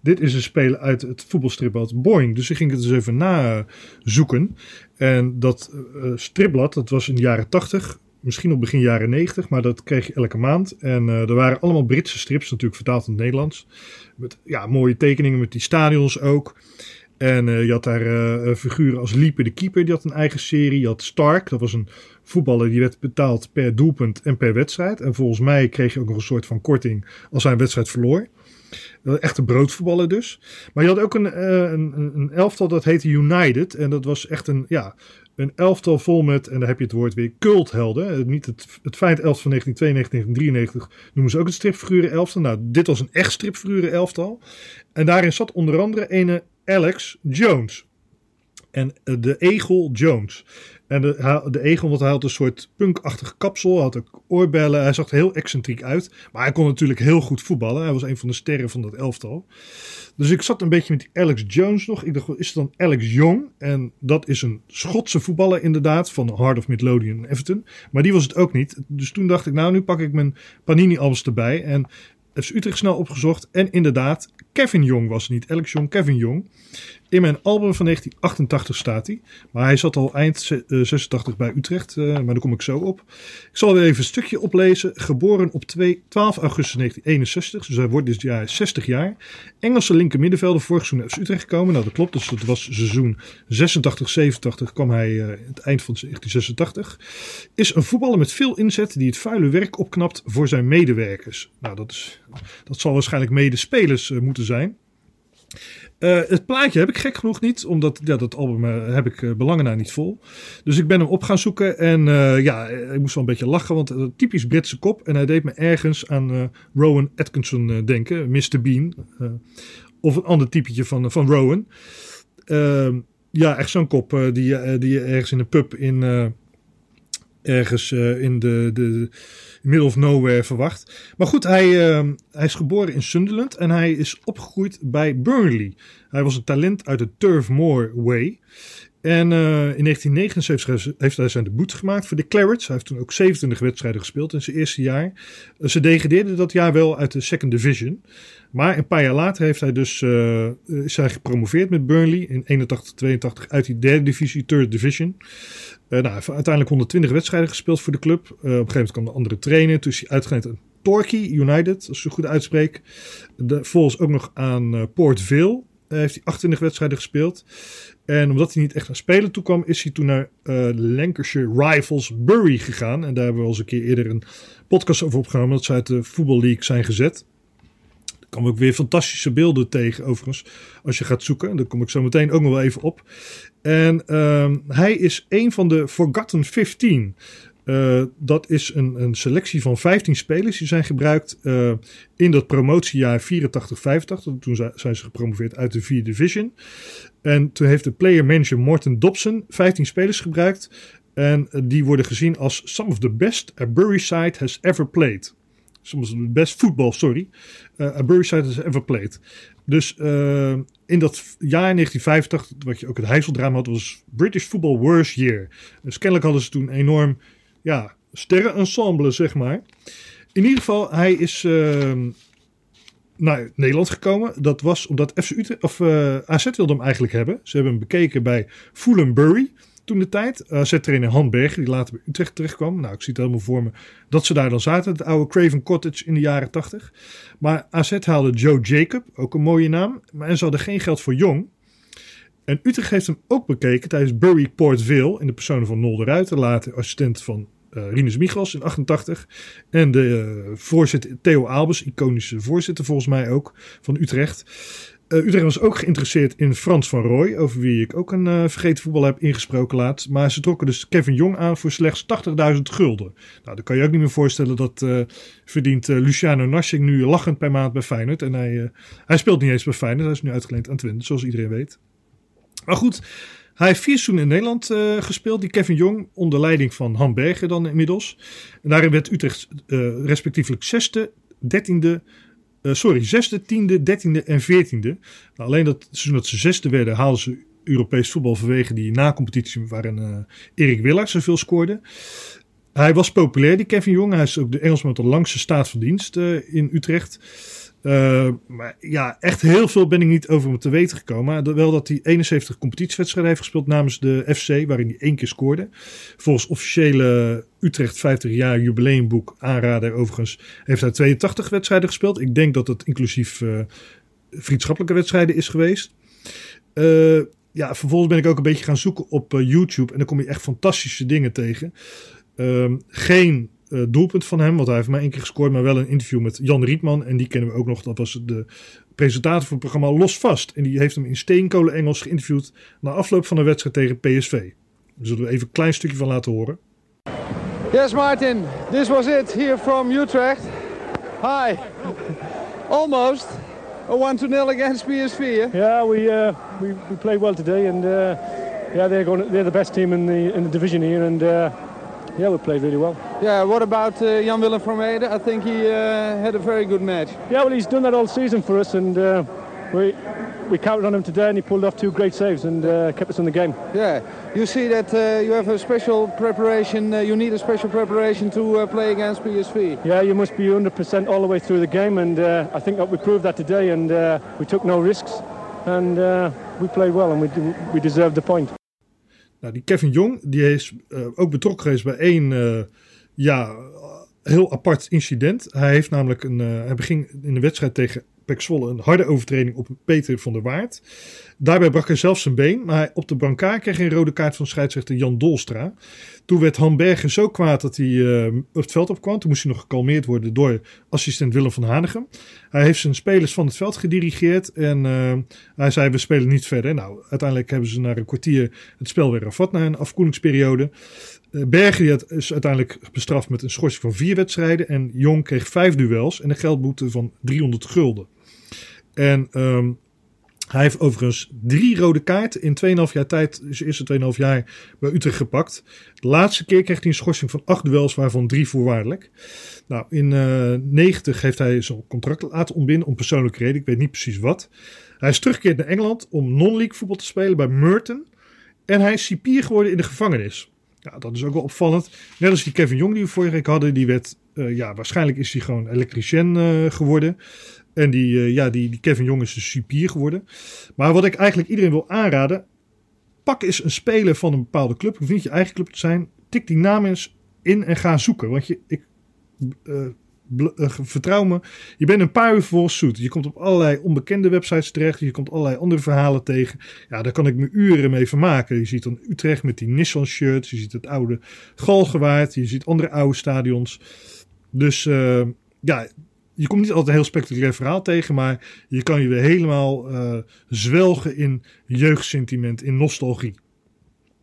Dit is een speler uit het voetbalstripblad Boing. Dus ik ging het eens even nazoeken. En dat uh, stripblad, dat was in de jaren 80, misschien op begin jaren 90, maar dat kreeg je elke maand. En uh, er waren allemaal Britse strips, natuurlijk vertaald in het Nederlands. Met ja, mooie tekeningen met die stadions ook. En je had daar figuren als Liepe de keeper, die had een eigen serie. Je had Stark, dat was een voetballer die werd betaald per doelpunt en per wedstrijd. En volgens mij kreeg je ook nog een soort van korting als hij een wedstrijd verloor. Echte broodvoetballer dus. Maar je had ook een, een, een elftal dat heette United. En dat was echt een, ja, een elftal vol met, en daar heb je het woord weer, culthelden. Niet het, het feit elftal van 1992, 1993 noemen ze ook het stripfiguren elftal. Nou, dit was een echt stripfiguren elftal. En daarin zat onder andere ene Alex Jones. En eh, de Egel Jones. En de, de egel, want hij had een soort punkachtig kapsel, had ook oorbellen. Hij zag er heel excentriek uit. Maar hij kon natuurlijk heel goed voetballen. Hij was een van de sterren van dat elftal. Dus ik zat een beetje met die Alex Jones nog. Ik dacht, is het dan Alex Young? En dat is een Schotse voetballer inderdaad, van Heart of Midlothian en Everton. Maar die was het ook niet. Dus toen dacht ik, nou, nu pak ik mijn Panini-albums erbij. En FC Utrecht snel opgezocht. En inderdaad, Kevin Jong was het niet. Alex Jong, Kevin Jong. In mijn album van 1988 staat hij. Maar hij zat al eind 86 bij Utrecht. Uh, maar daar kom ik zo op. Ik zal weer even een stukje oplezen. Geboren op 2, 12 augustus 1961. Dus hij wordt dit jaar 60 jaar. Engelse linker middenvelder. Vorig seizoen naar Utrecht gekomen. Nou dat klopt. Dus dat was seizoen 86, 87 kwam hij uh, het eind van 1986. Is een voetballer met veel inzet. Die het vuile werk opknapt voor zijn medewerkers. Nou dat, is, dat zal waarschijnlijk medespelers moeten zijn. Uh, het plaatje heb ik gek genoeg niet, omdat ja, dat album uh, heb ik uh, belangen naar niet vol. Dus ik ben hem op gaan zoeken en ja, ik moest wel een beetje lachen, want typisch Britse kop. En hij deed me ergens aan Rowan Atkinson denken, Mr. Bean. of een ander typetje van, van Rowan. Ehm, ja, echt zo'n kop die, die je ergens in een pub in ergens in de, de middle of nowhere verwacht. Maar goed, hij, uh, hij is geboren in Sunderland en hij is opgegroeid bij Burnley. Hij was een talent uit de Turf Moor Way. En uh, in 1979 heeft hij zijn debuut gemaakt voor de Clarets. Hij heeft toen ook 27 wedstrijden gespeeld in zijn eerste jaar. ze degradeerden dat jaar wel uit de Second Division. Maar een paar jaar later heeft hij dus, uh, is hij gepromoveerd met Burnley in 81-82 uit die derde divisie, third division. Uh, nou, hij heeft uiteindelijk 120 wedstrijden gespeeld voor de club. Uh, op een gegeven moment kwam de andere trainer. Toen is hij uitgeleend aan Torquay United, als ik het goed uitspreek. De, volgens ook nog aan Port Vale. heeft hij 28 wedstrijden gespeeld. En omdat hij niet echt aan spelen toekwam, is hij toen naar Lancashire Rivals Bury gegaan. En daar hebben we al eens een keer eerder een podcast over opgenomen. Dat ze uit de Football League zijn gezet. Komen ook weer fantastische beelden tegen, overigens, als je gaat zoeken. Daar kom ik zo meteen ook nog wel even op. En uh, hij is een van de Forgotten 15. Uh, dat is een, een, selectie van 15 spelers die zijn gebruikt uh, in dat promotiejaar 84-85. Toen zijn ze gepromoveerd uit de vierde division. En toen heeft de player manager Morten Dobson 15 spelers gebruikt. En uh, die worden gezien als some of the best a Bury side has ever played. The best football, sorry. a Bury side has ever played. Dus in dat jaar 1985, wat je ook het Heiseldrama had, was British Football Worst Year. Dus kennelijk hadden ze toen enorm ja, sterrenensemble, zeg maar. In ieder geval, hij is uh, naar Nederland gekomen. Dat was omdat FC Utrecht, of, uh, eh, AZ wilde hem eigenlijk hebben. Ze hebben hem bekeken bij Fulham Bury toen de tijd. AZ-trainer Han Berger, die later bij Utrecht terecht kwam. Nou, ik zie het helemaal voor me dat ze daar dan zaten. Het oude Craven Cottage in de jaren 80. Maar AZ haalde Joe Jacob, ook een mooie naam. Maar en ze hadden geen geld voor Jong. En Utrecht heeft hem ook bekeken tijdens Bury Port Vale in de persoon van Nol de Ruiter, later assistent van uh, Rinus Michels in 88. En de uh, voorzitter Theo Albers, iconische voorzitter volgens mij ook van Utrecht. Uh, Utrecht was ook geïnteresseerd in Frans van Rooij, over wie ik ook een uh, vergeten voetbal heb ingesproken laat. Maar ze trokken dus Kevin Jong aan voor slechts 80.000 gulden. Nou, dan kan je ook niet meer voorstellen dat uh, verdient Luciano Narsing nu lachend per maand bij Feyenoord. En hij, hij speelt niet eens bij Feyenoord, hij is nu uitgeleend aan Twente, zoals iedereen weet. Maar goed, hij heeft vier seizoenen in Nederland gespeeld. Die Kevin Jong onder leiding van Han Berger dan inmiddels. En daarin werd Utrecht respectievelijk zesde, dertiende, uh, sorry, zesde, tiende, dertiende en veertiende. Nou, alleen dat seizoen dat ze zesde werden haalden ze Europees voetbal vanwege die na-competitie waarin Erik Willard zoveel scoorde. Hij was populair, die Kevin Jong. Hij is ook de Engelsman met de langste staat van dienst in Utrecht. Uh, maar ja, echt heel veel ben ik niet over hem te weten gekomen. Wel dat hij 71 competitiewedstrijden heeft gespeeld namens de FC, waarin hij één keer scoorde. Volgens officiële Utrecht 50 jaar jubileumboek aanrader overigens heeft hij 82 wedstrijden gespeeld. Ik denk dat het inclusief uh, vriendschappelijke wedstrijden is geweest. Uh, ja, vervolgens ben ik ook een beetje gaan zoeken op YouTube en dan kom je echt fantastische dingen tegen. Ehm, geen uh, doelpunt van hem, want hij heeft maar één keer gescoord, maar wel een interview met Jan Rietman. En die kennen we ook nog, dat was de presentator van het programma Los Vast. En die heeft hem in steenkolen Engels geïnterviewd na afloop van de wedstrijd tegen PSV. Daar zullen we even een klein stukje van laten horen. Yes, Martin, this was it here from Utrecht. Hi. Almost a 1-0 against PSV. Yeah, yeah we, uh, we we played well today, and uh, yeah, they're going. They're the best team in the in the division here, and. Uh, yeah, we played really well. Yeah, what about uh, Jan Willem Vermeijden? I think he uh, had a very good match. Yeah, well, he's done that all season for us, and uh, we we counted on him today, and he pulled off two great saves and uh, kept us in the game. Yeah, you see that uh, you have a special preparation. Uh, you need a special preparation to play against PSV. Yeah, you must be 100% all the way through the game, and I think that we proved that today, and we took no risks, and we played well, and we we deserved the point. Nou, die Kevin Jong, die is uh, ook betrokken geweest bij één uh, ja, heel apart incident. Hij heeft namelijk een, uh, hij beging in de wedstrijd tegen Pek Zwolle een harde overtreding op Peter van der Waard. Daarbij brak hij zelf zijn been, maar hij op de brancard kreeg een rode kaart van scheidsrechter Jan Dolstra. Toen werd Han Bergen zo kwaad dat hij uh, op het veld opkwam. Toen moest hij nog gekalmeerd worden door assistent Willem van Hanegem. Hij heeft zijn spelers van het veld gedirigeerd en uh, hij zei we spelen niet verder. Nou, uiteindelijk hebben ze na een kwartier het spel weer afvat na een afkoelingsperiode. Uh, Bergen is uiteindelijk bestraft met een schorsing van vier wedstrijden. En Jong kreeg vijf duels en een geldboete van 300 gulden. En um, hij heeft overigens drie rode kaarten in 2,5 jaar tijd, zijn eerste 2,5 jaar bij Utrecht gepakt. De laatste keer kreeg hij een schorsing van acht duels, waarvan drie voorwaardelijk. Nou, in uh, 90 heeft hij zijn contract laten ontbinden om persoonlijke reden. Ik weet niet precies wat. Hij is teruggekeerd naar Engeland om non-league voetbal te spelen bij Merton. En hij is cipier geworden in de gevangenis. Ja, dat is ook wel opvallend. Net als die Kevin Jong die we vorige week hadden, die werd, uh, ja, waarschijnlijk is hij gewoon elektricien uh, geworden. En die, uh, ja, die, Kevin Jong is een geworden. Maar wat ik eigenlijk iedereen wil aanraden. Pak eens een speler van een bepaalde club. Hoeft niet je eigen club te zijn. Tik die naam eens in en ga zoeken. Want je, ik uh, vertrouw me, je bent een paar uur voor zoet. Je komt op allerlei onbekende websites terecht. Je komt allerlei andere verhalen tegen. Ja, daar kan ik me uren mee vermaken. Je ziet dan Utrecht met die Nissan shirts. Je ziet het oude Galgenwaard. Je ziet andere oude stadions. Dus ja, je komt niet altijd een heel spectaculair verhaal tegen, maar je kan je weer helemaal uh, zwelgen in jeugdsentiment, in nostalgie.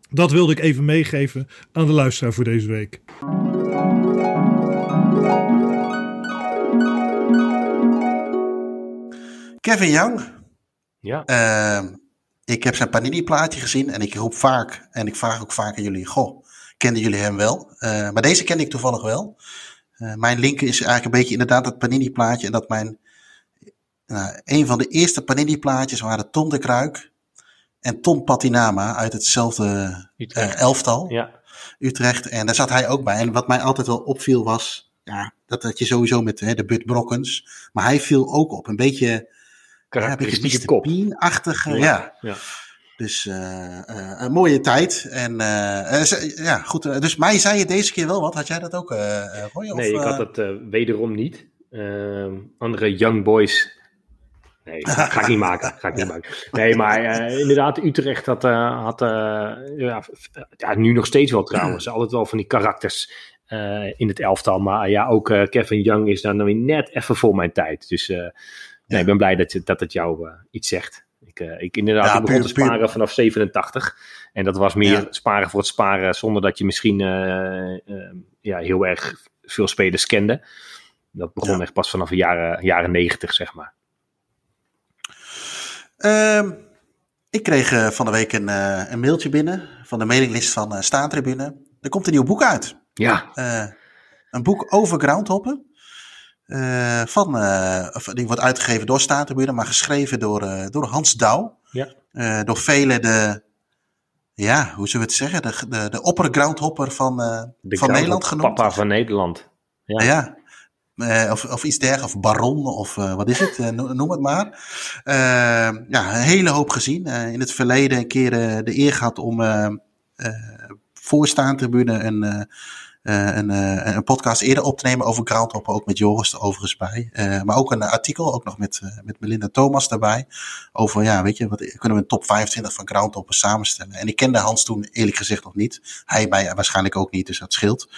Dat wilde ik even meegeven aan de luisteraar voor deze week. Kevin Young. Ja. Uh, ik heb zijn Panini-plaatje gezien en ik roep vaak, en ik vraag ook vaak aan jullie, goh, kenden jullie hem wel? Uh, maar deze kende ik toevallig wel. Uh, mijn link is eigenlijk een beetje inderdaad dat Panini-plaatje en dat mijn, nou, een van de eerste Panini-plaatjes waren Tom de Kruik en Tom Patinama uit hetzelfde uh, elftal. Ja. Utrecht. En daar zat hij ook bij. En wat mij altijd wel opviel was, ja, dat had je sowieso met hè, de Bud Brokkens. Maar hij viel ook op. Een beetje, karakteristieke ja, kop. achtige ja. ja. Dus uh, uh, een mooie tijd. En uh, ja, goed. Dus mij zei je deze keer wel wat. Had jij dat ook, Roy? Nee, ik had het wederom niet. Ehm, andere Young Boys Nee, ga, ga, ik niet maken. Ga ik niet maken. Nee, maar uh, inderdaad, Utrecht had, uh, had uh, ja, ja, nu nog steeds wel trouwens. Altijd wel van die karakters in het elftal. Maar ja, ook Kevin Young is dan weer net even voor mijn tijd. Dus nee, ik ben blij dat, dat het jou iets zegt. Ik, ik inderdaad, ja, ik begon te sparen puur. vanaf 87. En dat was meer ja. sparen voor het sparen, zonder dat je misschien ja, heel erg veel spelers kende. Dat begon echt pas vanaf de jaren, jaren 90, zeg maar. Uh, ik kreeg van de week een, een, mailtje binnen van de mailinglist van Staantribune. Er komt een nieuw boek uit. Ja. een boek over groundhoppen. Van, die wordt uitgegeven door Staantribune, maar geschreven door, door Hans Douw. Ja. door velen de, ja, hoe zullen we het zeggen, de, de, de oppergroundhopper van, van Nederland genoemd. Papa van Nederland. Ja. ja. Of, of iets dergelijks, of baron, of wat is het, noem het maar. ja, een hele hoop gezien. in het verleden een keer de eer gehad om voorstaantribune een, een, een podcast eerder op te nemen over groundhoppen, ook met Joris er overigens bij. maar ook een artikel, ook nog met, met Melinda Thomas daarbij, over, ja, weet je, wat, kunnen we een top 25 van groundhoppen samenstellen. En ik kende Hans toen eerlijk gezegd nog niet. Hij mij waarschijnlijk ook niet, dus dat scheelt.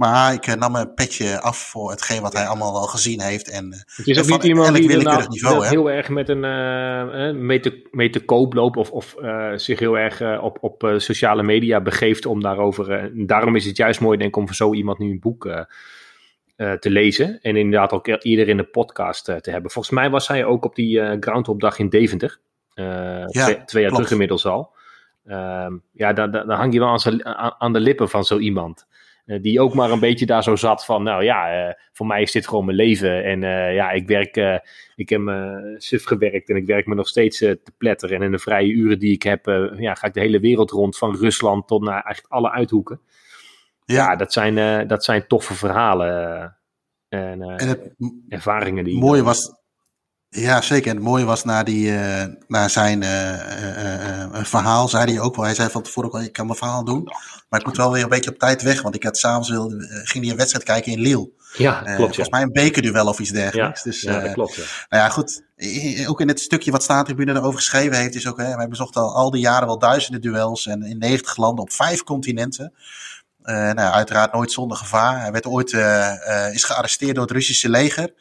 Maar ik nam een petje af voor hetgeen wat hij allemaal al gezien heeft. En, het is ook niet iemand die nou, niveau, heel erg met een uh, mee, te, mee te koop loopt of, of uh, zich heel erg uh, op, op sociale media begeeft om daarover. daarom is het juist mooi denk ik om voor zo iemand nu een boek te lezen. En inderdaad ook eerder in de podcast te hebben. Volgens mij was hij ook op die Groundhop dag in Deventer. Ja, twee, twee, jaar terug inmiddels al. Ehm, ja, dan, dan hang je wel aan, aan de lippen van zo iemand. Eh, die ook maar een beetje daar zo zat van, nou ja, uh, voor mij is dit gewoon mijn leven. En uh, ja, ik werk, ik heb me suf gewerkt en ik werk me nog steeds te pletteren. En in de vrije uren die ik heb, ja, ga ik de hele wereld rond, van Rusland tot naar eigenlijk alle uithoeken. Ja, ja dat, zijn, dat zijn toffe verhalen en, en het ervaringen die... Mooie was, ja, zeker. En het mooie was na, die, uh, na zijn uh, uh, verhaal, zei hij ook wel. Hij zei van tevoren ook, ik kan mijn verhaal doen. Maar ik moet wel weer een beetje op tijd weg. Want ik had s'avonds wilde, ging hij een wedstrijd kijken in Lille. Ja, klopt. Volgens mij een bekerduel of iets dergelijks. Ja, dus, ja dat klopt. Ja. Nou ja, goed. Ook in het stukje wat Staantribune erover geschreven heeft, is ook, hè, wij bezochten al, al die jaren wel duizenden duels. En in 90 landen op vijf continenten. nou, uiteraard nooit zonder gevaar. Hij werd ooit, is gearresteerd door het Russische leger.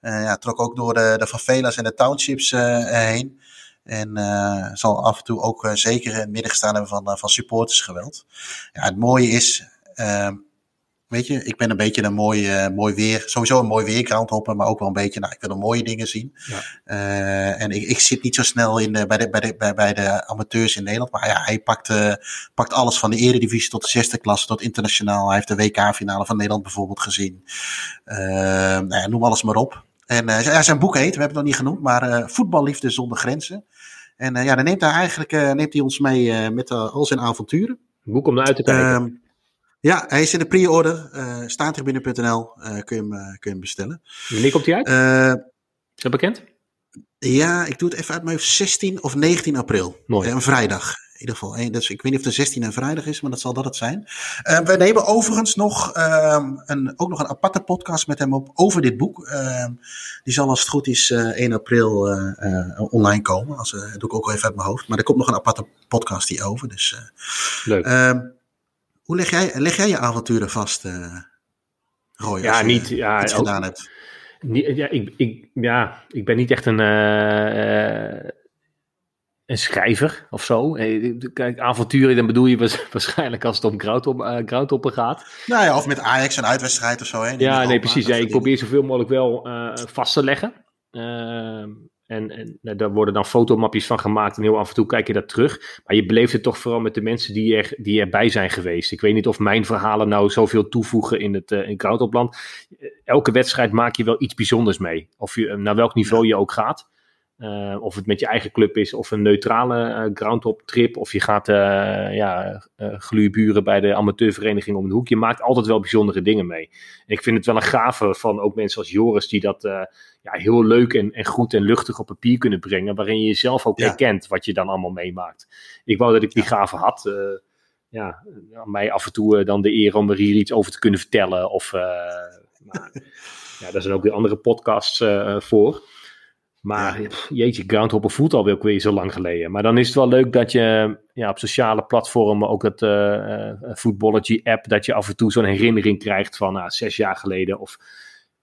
Uh, ja, trok ook door de, de favelas en de townships uh, heen. En uh, zal af en toe ook zeker in het midden gestaan hebben van, van supportersgeweld. Ja, het mooie is, ehm, weet je, ik ben een beetje een mooi, mooi weer, sowieso een mooi weergroundhopper, maar ook wel een beetje, nou, ik wil de mooie dingen zien. Ja. en ik, ik zit niet zo snel in de, bij, de, bij, de, bij, bij de amateurs in Nederland, maar ja, hij pakt, pakt alles van de eredivisie tot de zesde klasse, tot internationaal. Hij heeft de WK-finale van Nederland bijvoorbeeld gezien. nou ja, noem alles maar op. En uh, zijn boek heet, we hebben het nog niet genoemd, maar uh, Voetballiefde zonder grenzen. En uh, ja, dan neemt hij eigenlijk neemt hij ons mee met al zijn avonturen. Een boek om naar uit te kijken. Ehm, ja, hij is in de pre-order. Uh, staantribune.nl kun, je hem, kun je hem bestellen. Wanneer komt hij uit? is dat bekend? Ja, ik doe het even uit mijn 16 of 19 april. Mooi. een vrijdag. In ieder geval één. Dus ik weet niet of de 16 een vrijdag is, maar dat zal dat het zijn. Uh, we nemen overigens nog uh, een, ook nog een aparte podcast met hem op over dit boek. Uh, die zal als het goed is 1 april online komen. Als, dat doe ik ook al even uit mijn hoofd. Maar er komt nog een aparte podcast die over. Dus, Leuk. Ehm, hoe leg jij, leg jij je avonturen vast, Roy? Ja, niet. Ja, iets gedaan hebt. Niet, ja, ik, ik, ja, ik ben niet echt een een schrijver of zo. Kijk, avonturen, dan bedoel je waarschijnlijk als het om groundhoppen uh, gaat. Nou ja, of met Ajax een uitwedstrijd of zo. Hè, ja, nee, precies. Ja, ik probeer zoveel mogelijk wel uh, vast te leggen. Uh, en, en nou, daar worden dan fotomapjes van gemaakt en heel af en toe kijk je dat terug. Maar je beleeft het toch vooral met de mensen die, er, die erbij zijn geweest. Ik weet niet of mijn verhalen nou zoveel toevoegen in het uh, in. Elke wedstrijd maak je wel iets bijzonders mee. Of je, naar welk niveau je ook gaat. Uh, of het met je eigen club is of een neutrale uh, groundhop trip. Of je gaat uh, ja, gluurburen bij de amateurvereniging om de hoek. Je maakt altijd wel bijzondere dingen mee. En ik vind het wel een gave van ook mensen als Joris die dat ja, heel leuk en, en goed en luchtig op papier kunnen brengen. Waarin je jezelf ook ja. herkent wat je dan allemaal meemaakt. Ik wou dat ik die ja. gave had. ja, aan mij af en toe dan de eer om er hier iets over te kunnen vertellen. Of, maar, ja, daar zijn ook weer andere podcasts voor. Maar ja. jeetje, Groundhopper voelt alweer weer zo lang geleden. Maar dan is het wel leuk dat je ja, op sociale platformen, ook het uh, Footballogy app, dat je af en toe zo'n herinnering krijgt van nou, zes jaar geleden of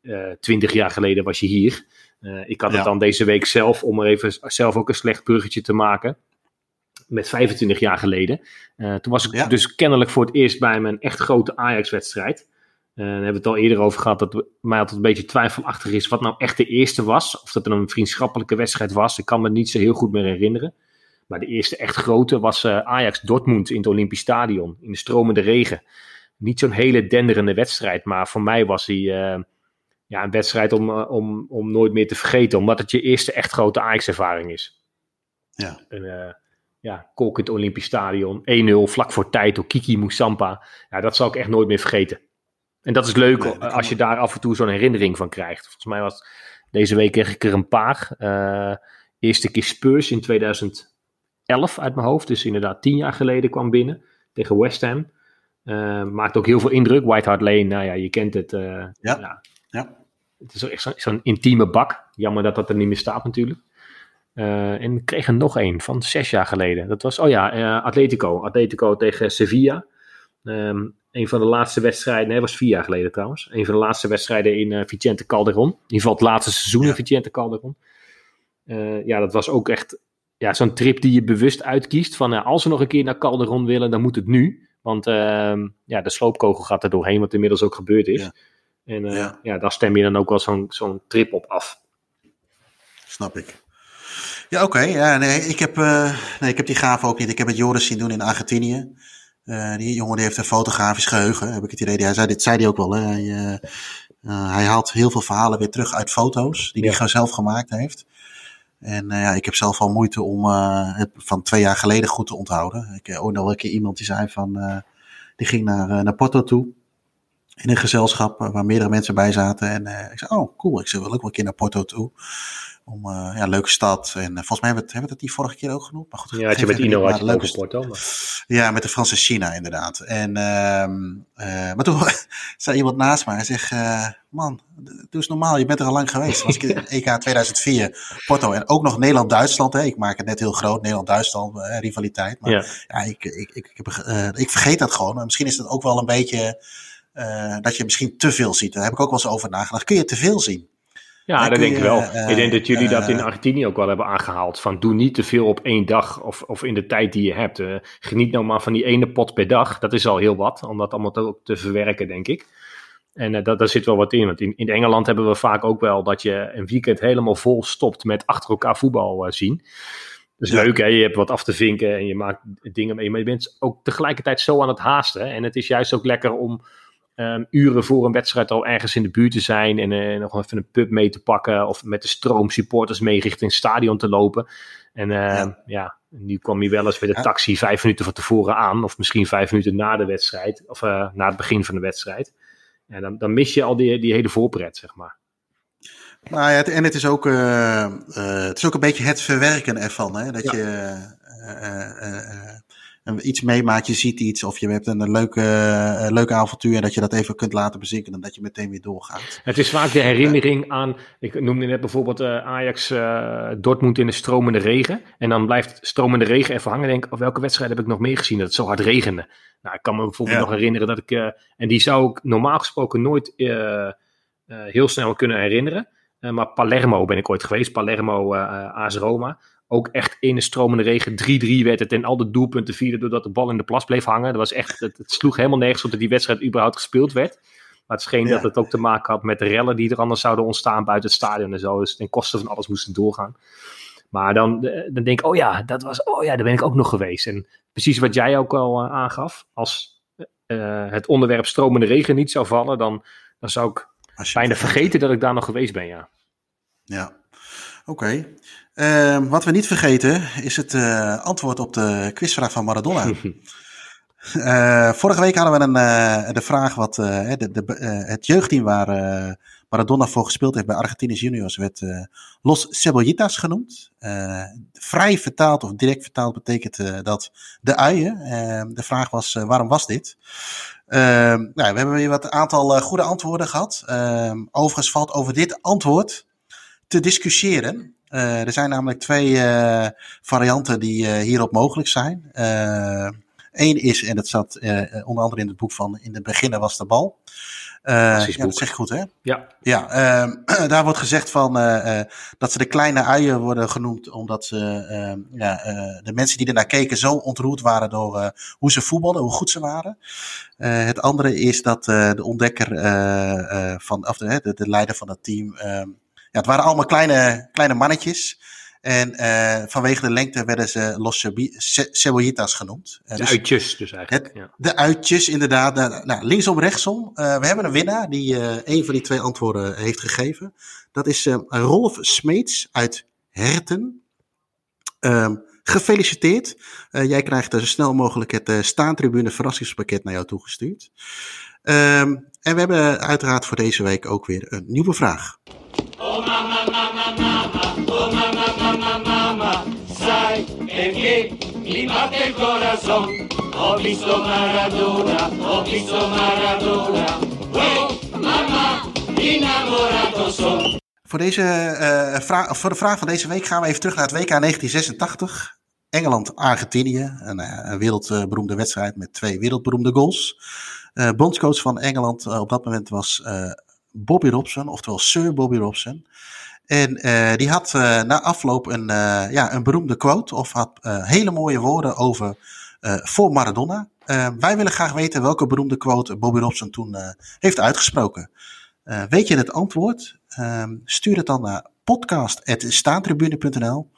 uh, twintig jaar geleden was je hier. Uh, ik had ja. het dan deze week zelf, om er even zelf ook een slecht bruggetje te maken. Met 25 jaar geleden. toen was ik ja. dus kennelijk voor het eerst bij mijn echt grote Ajax-wedstrijd. Uh, daar hebben we het al eerder over gehad, dat mij altijd een beetje twijfelachtig is wat nou echt de eerste was. Of dat er een vriendschappelijke wedstrijd was. Ik kan me niet zo heel goed meer herinneren. Maar de eerste echt grote was uh, Ajax-Dortmund in het Olympisch Stadion. In de stromende regen. Niet zo'n hele denderende wedstrijd. Maar voor mij was die uh, ja, een wedstrijd om, om, om nooit meer te vergeten. Omdat het je eerste echt grote Ajax-ervaring is. Ja. En, ja, Kolk in het Olympisch Stadion. 1-0 vlak voor tijd door Kiki Moussampa. Ja, dat zal ik echt nooit meer vergeten. En dat is leuk nee, dat als je daar af en toe zo'n herinnering van krijgt. Volgens mij was deze week kreeg ik er een paar. Uh, eerste keer Spurs in 2011 uit mijn hoofd. Dus inderdaad tien jaar geleden kwam binnen tegen West Ham. Uh, maakt ook heel veel indruk. White Hart Lane, nou ja, je kent het. Uh, ja. ja. ja. Het is echt zo'n zo intieme bak. Jammer dat dat er niet meer staat natuurlijk. en ik kreeg er nog een van zes jaar geleden. Dat was, oh ja, Atletico. Atletico tegen Sevilla. Um, een van de laatste wedstrijden, nee, was vier jaar geleden trouwens. Een van de laatste wedstrijden in uh, Vicente Calderon. In ieder geval het laatste seizoen in Vicente Calderon. Uh, ja, dat was ook echt ja, zo'n trip die je bewust uitkiest. Van uh, als we nog een keer naar Calderon willen, dan moet het nu. Want ehm, ja, de sloopkogel gaat er doorheen, wat inmiddels ook gebeurd is. Ja. En ja. ja. daar stem je dan ook wel zo'n zo'n trip op af. Snap ik. Ja, oké. Okay. Ja, nee, ik, heb, nee, ik heb die gave ook niet. Ik heb het Joris zien doen in Argentinië. Uh, die jongen die heeft een fotografisch geheugen, heb ik het idee. Hij zei, dit zei hij ook wel. Hè? Hij, uh, uh, hij haalt heel veel verhalen weer terug uit foto's die ja. hij zelf gemaakt heeft. En ja, ik heb zelf al moeite om het van twee jaar geleden goed te onthouden. Ik hoorde al een keer iemand die zei van, die ging naar, naar Porto toe. In een gezelschap waar meerdere mensen bij zaten. En ik zei, oh cool, ik wil ook wel een keer naar Porto toe. Om uh, ja, leuke stad. En uh, volgens mij hebben we, het, hebben we het die vorige keer ook genoemd. Maar goed, ja, je met Ino had je leuke Porto. Maar... Ja, met de Franse China inderdaad. En, uh, maar toen zei iemand naast mij. Hij zegt, man, doe eens normaal. Je bent er al lang geweest. was ik in EK 2004 Porto. En ook nog Nederland-Duitsland. Ik maak het net heel groot. Nederland-Duitsland, rivaliteit. Maar ja, ja ik, ik, ik, ik, ik, vergeet dat gewoon. En misschien is het ook wel een beetje... dat je misschien te veel ziet. Daar heb ik ook wel eens over nagedacht. Kun je te veel zien? Ja, dat denk ik wel. Uh, ik denk dat jullie dat in Argentinië ook wel hebben aangehaald. Van doe niet te veel op één dag of, of in de tijd die je hebt. Uh, geniet nou maar van die ene pot per dag. Dat is al heel wat, om dat allemaal te, te verwerken, denk ik. En dat, daar zit wel wat in. Want in, in Engeland hebben we vaak ook wel dat je een weekend helemaal vol stopt met achter elkaar voetbal zien. Dat is ja. leuk, hè? je hebt wat af te vinken en je maakt dingen mee. Maar je bent ook tegelijkertijd zo aan het haasten. En het is juist ook lekker om um, uren voor een wedstrijd al ergens in de buurt te zijn en uh, nog even een pub mee te pakken of met de stroom supporters mee richting het stadion te lopen. En uh, ja. ja. nu kwam je wel eens met de taxi vijf minuten van tevoren aan of misschien vijf minuten na de wedstrijd of uh, na het begin van de wedstrijd. En dan, dan mis je al die, die hele voorpret, zeg maar. Nou ja, en het is, ook, uh, uh, het is ook een beetje het verwerken ervan. Hè? Dat ja. je, uh, iets meemaakt, je ziet iets of je hebt een, leuke, eh, leuke avontuur en dat je dat even kunt laten bezinken en dat je meteen weer doorgaat. Het is vaak de herinnering aan, ik noemde net bijvoorbeeld eh, Ajax eh, Dortmund in de stromende regen. En dan blijft stromende regen even hangen. en Denk, of welke wedstrijd heb ik nog meer gezien dat het zo hard regende? Nou, ik kan me bijvoorbeeld Ja. nog herinneren dat ik, eh, en die zou ik normaal gesproken nooit eh, eh, heel snel kunnen herinneren. Eh, maar Palermo ben ik ooit geweest, Palermo eh AS Roma. Ook echt in de stromende regen 3-3 werd het en al de doelpunten vielen doordat de bal in de plas bleef hangen. Dat was echt, het, het sloeg helemaal nergens op dat die wedstrijd überhaupt gespeeld werd. Maar het scheen Ja. dat het ook te maken had met de rellen die er anders zouden ontstaan buiten het stadion en zo. Dus ten koste van alles moesten doorgaan. Maar dan, eh, dan denk ik, oh ja, dat was, oh ja, daar ben ik ook nog geweest. En precies wat jij ook al eh, aangaf, als eh, het onderwerp stromende regen niet zou vallen, dan, dan zou ik bijna vergeten dat ik daar nog geweest ben, ja. Ja, oké. Ehm, wat we niet vergeten is het eh, antwoord op de quizvraag van Maradona. Eh, vorige week hadden we een, eh, de vraag wat de, de, het jeugdteam waar Maradona voor gespeeld heeft bij Argentinos Juniors werd Los Cebollitas genoemd. Vrij vertaald of direct vertaald betekent dat de uien. Eh, de vraag was waarom was dit? Ehm, nou, we hebben weer wat aantal goede antwoorden gehad. Ehm, overigens valt over dit antwoord te discussiëren. Eh, er zijn namelijk twee eh, varianten die eh, hierop mogelijk zijn. Eén is, en dat zat eh, onder andere in het boek van In de beginnen was de bal. Eh, ja, boek. dat zeg ik goed, hè? Ja, Ja, ehm, daar wordt gezegd van eh, eh, dat ze de kleine uien worden genoemd, omdat ze, ehm, ja, eh, de mensen die ernaar keken zo ontroerd waren door eh, hoe ze voetbalden, hoe goed ze waren. Eh, het andere is dat eh, de ontdekker eh, eh, van, of de, de, de leider van het team, ehm, ja, het waren allemaal kleine, kleine mannetjes. En eh, vanwege de lengte werden ze Los Cebollitas genoemd. Eh, de dus- uitjes dus eigenlijk. Het- ja. de uitjes, inderdaad. Nou, nou, linksom, rechtsom. Eh, we hebben een winnaar die een van die twee antwoorden heeft gegeven. Dat is Rolf Smeets uit Herten. Ehm, gefeliciteerd. Jij krijgt zo snel mogelijk het staantribune verrassingspakket naar jou toegestuurd. Ehm, en we hebben uiteraard voor deze week ook weer een nieuwe vraag. Sai mi batte il corazon. Oh, son. Voor, deze, eh, vraag, voor de vraag van deze week gaan we even terug naar het WK 1986. Engeland-Argentinië. Een, eh, een wereldberoemde wedstrijd met twee wereldberoemde goals. Eh bondscoach van Engeland eh, op dat moment was eh, Bobby Robson, oftewel Sir Bobby Robson. En eh, die had eh, na afloop een, eh, ja, een beroemde quote of had hele mooie woorden over voor Maradona. Wij willen graag weten welke beroemde quote Bobby Robson toen heeft uitgesproken. Weet je het antwoord? Ehm, stuur het dan naar podcast.staantribune.nl.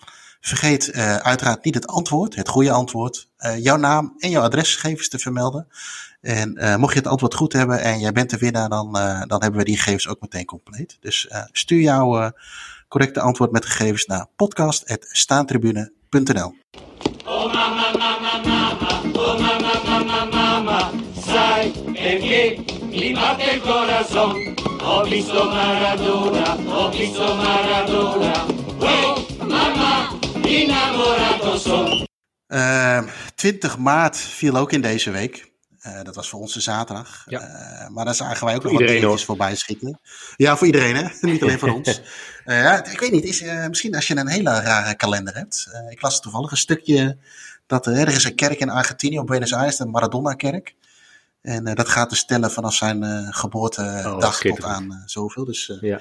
Vergeet eh, uiteraard niet het antwoord, het goede antwoord, eh, jouw naam en jouw adresgegevens te vermelden. En eh, mocht je het antwoord goed hebben en jij bent de winnaar, dan, eh, dan hebben we die gegevens ook meteen compleet. Dus eh, stuur jouw eh, correcte antwoord met gegevens naar podcast.staantribune.nl. Oh mamma, mamma, mamma, oh mamma, mamma, mamma. Sai perché mi batte il corazon. Ho visto Maradona, ho visto Maradona. Oh, mamma, innamorato son. Ehm, 20 maart viel ook in deze week. Eh, dat was voor ons de zaterdag. Ja. Eh, maar daar zagen wij ook Voor nog wat dingetjes voorbij schieten. Ja, voor iedereen, hè? Niet alleen voor ons. Eh, ja, ik weet niet, is, eh, misschien als je een hele rare kalender hebt. Eh, ik las toevallig een stukje dat er is een kerk in Argentinië, op Buenos Aires, de Maradona-kerk. En eh, dat gaat dus tellen vanaf zijn eh, geboortedag Oh, tot aan eh, zoveel. Dus eh Ja,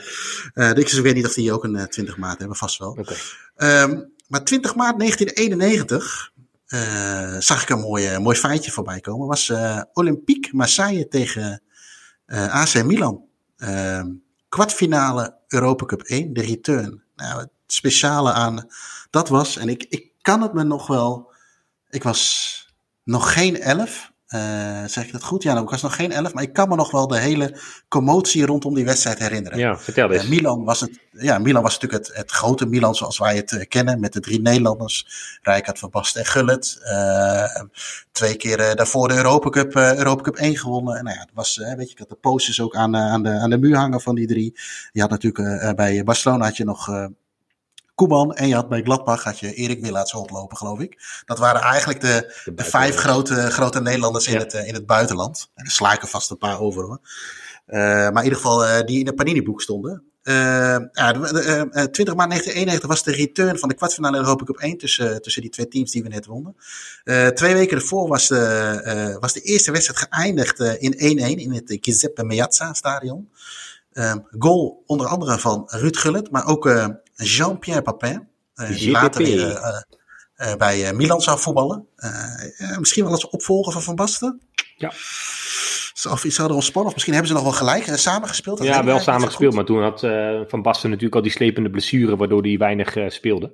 eh, ik weet niet of die ook een eh, 20 maart hebben, vast wel. oké. Ehm, maar 20 maart 1991 eh, zag ik een mooi, mooi feitje voorbij komen. Was eh, Olympique Marseille tegen eh, AC Milan. Ehm, kwartfinale Europa Cup 1, de return. Nou, het speciale aan dat was, en ik, ik kan het me nog wel. Ik was nog geen elf. Eh, zeg ik dat goed? Ja, nou, ik was nog geen elf, maar ik kan me nog wel de hele commotie rondom die wedstrijd herinneren. Ja, vertel eens. Eh, Milan was het, ja, Milan was natuurlijk het, het grote Milan zoals wij het eh, kennen, met de drie Nederlanders, Rijkaard, Van Basten en Gullit. Twee keer daarvoor de Europa Cup, Europa Cup 1 gewonnen. En nou ja, het was, weet je, ik had de posters ook aan, aan, de, aan de muur hangen van die drie. Je had natuurlijk bij Barcelona had je nog Koeman en je had bij Gladbach had je Erik Willaerts rondlopen, geloof ik. Dat waren eigenlijk de, de, vijf grote, grote Nederlanders in, het, in het buitenland. En er sla ik er vast een paar over hoor. maar in ieder geval die in het Panini-boek stonden. Uh, ja, 20 maart 1991 was de return van de kwartfinale Europa Cup 1 tussen, tussen die twee teams die we net wonnen. Twee weken ervoor was de, was de eerste wedstrijd geëindigd in 1-1 in het Giuseppe Meazza stadion. goal onder andere van Ruud Gullit, maar ook Jean-Pierre Papin. die later weer bij Milan zou voetballen. misschien wel als opvolger van Van Basten. Ja. Of zouden ontspannen? Of misschien hebben ze nog wel gelijk uh, samen gespeeld? Ja, wel samen gespeeld. Maar toen had uh, Van Basten natuurlijk al die slepende blessure, waardoor hij weinig uh, speelde.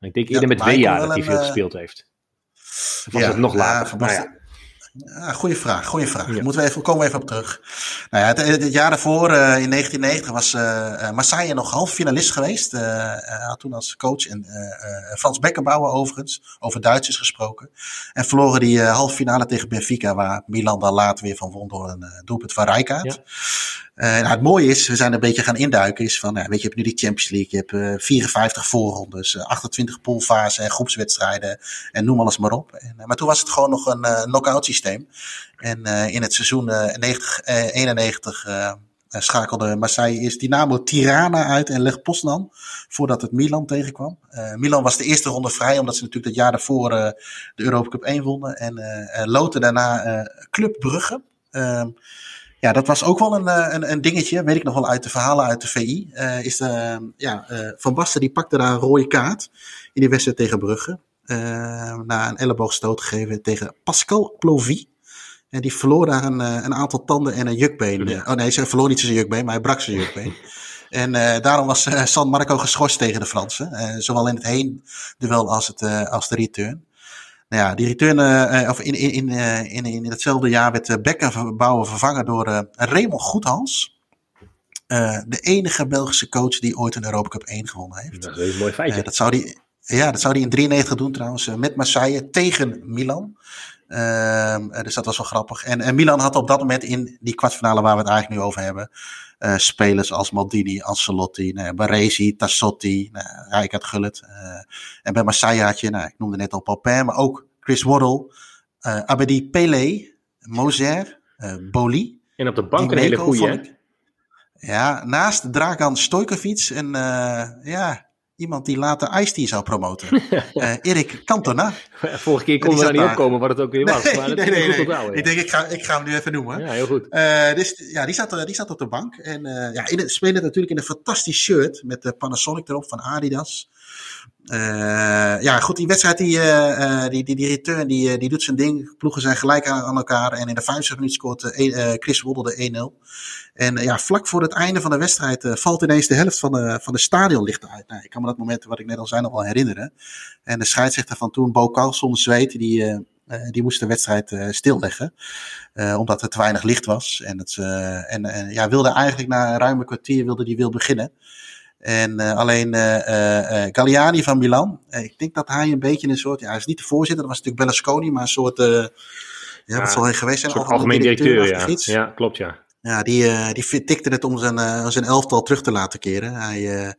Ik denk eerder ja, met Wea dat hij veel gespeeld heeft. Of was ja, het nog later? Van Basten, ja. Ja, goeie vraag, goede vraag. Ja. Moeten we even, komen we even op terug. Nou ja, het, het jaar daarvoor, uh, in 1990, was uh, Marseille nog half finalist geweest. Uh, had toen als coach en Frans Beckenbauer overigens, over Duitsers gesproken. En verloren die halve finale tegen Benfica, waar Milan dan later weer van won door een doelpunt van Rijkaard. Ja. Uh, nou, het mooie is, we zijn een beetje gaan induiken, is van, nou, weet je, je hebt nu die Champions League, je hebt uh, 54 voorrondes, uh, 28 poolfasen en groepswedstrijden en noem alles maar op. En, maar toen was het gewoon nog een knock-out systeem. En in het seizoen 90, 91 schakelde Marseille eerst Dynamo Tirana uit en Leg Poznan voordat het Milan tegenkwam. Milan was de eerste ronde vrij, omdat ze natuurlijk het jaar daarvoor de Europa Cup 1 wonnen. En loten daarna Club Brugge. Ehm, ja, dat was ook wel een, eh, een, een, dingetje, weet ik nog wel uit de verhalen uit de VI. Uh, eh, is de, ja, uh, Van Basten die pakte daar een rode kaart in die wedstrijd tegen Brugge. Na een elleboogstoot gegeven tegen Pascal Plovy. En die verloor daar een, een aantal tanden en een jukbeen. Oh nee, ze verloor niet zijn jukbeen, maar hij brak zijn jukbeen. En uh, daarom was uh, San Marco geschorst tegen de Fransen. Uh, zowel in het heen duel als, het, als de return. Nou ja, die return, uh, of in, in, in, in, in hetzelfde jaar werd Beckenbauer vervangen door uh, Raymond Goedhans. Uh, de enige Belgische coach die ooit een Europa Cup 1 gewonnen heeft. Dat is een mooi feitje. dat zou die, ja, dat zou hij in 93 doen trouwens, met Marseille tegen Milan. Uh, dus dat was wel grappig. En, en, Milan had op dat moment in die kwartfinale waar we het eigenlijk nu over hebben. Uh, spelers als Maldini, Ancelotti, nou, Baresi, Tassotti, nou, Rijkaard Gullit. Uh, en bij Marseille had je, nou, ik noemde net al Papin, maar ook Chris Waddle, uh, Abedi Pele, Moser, Boli. En op de bank een hele goede. Ja, naast Dragan Stojkovic en ja, iemand die later Ice-T zou promoten. uh, Erik Cantona. Vorige keer konden we daar niet opkomen wat het ook weer was. Nee, maar nee, nee, nee. ja. Ik denk, ik ga, ik ga hem nu even noemen. Ja, heel goed. Uh, dus, ja, die zat, die zat op de bank. En uh, ja, in het, spelen natuurlijk in een fantastisch shirt met de Panasonic erop van Adidas. Uh, ja, goed, die wedstrijd, die, uh, die, die, die return, die, die doet zijn ding. Ploegen zijn gelijk aan, elkaar. En in de 50 minuten scoort Chris Woddel de 1-0. En ja, vlak voor het einde van de wedstrijd valt ineens de helft van de, van de stadionlichten uit. Nou, ik kan me dat moment, wat ik net al zei, nog wel herinneren. En de scheidsrechter van toen, Bo Carlson, zweet, die, die moest de wedstrijd stilleggen. omdat er te weinig licht was. En, het, en, ja, wilde eigenlijk na een kwartier wilde die wil beginnen. En uh, alleen uh, Galliani van Milan, ik denk dat hij een beetje een soort, ja, hij is niet de voorzitter, dat was natuurlijk Berlusconi, maar een soort, ja, ja, wat zal hij geweest zijn? Een algemeen directeur, directeur ja. ja, klopt ja. Ja, die, die tikte het om zijn, zijn elftal terug te laten keren. Hij,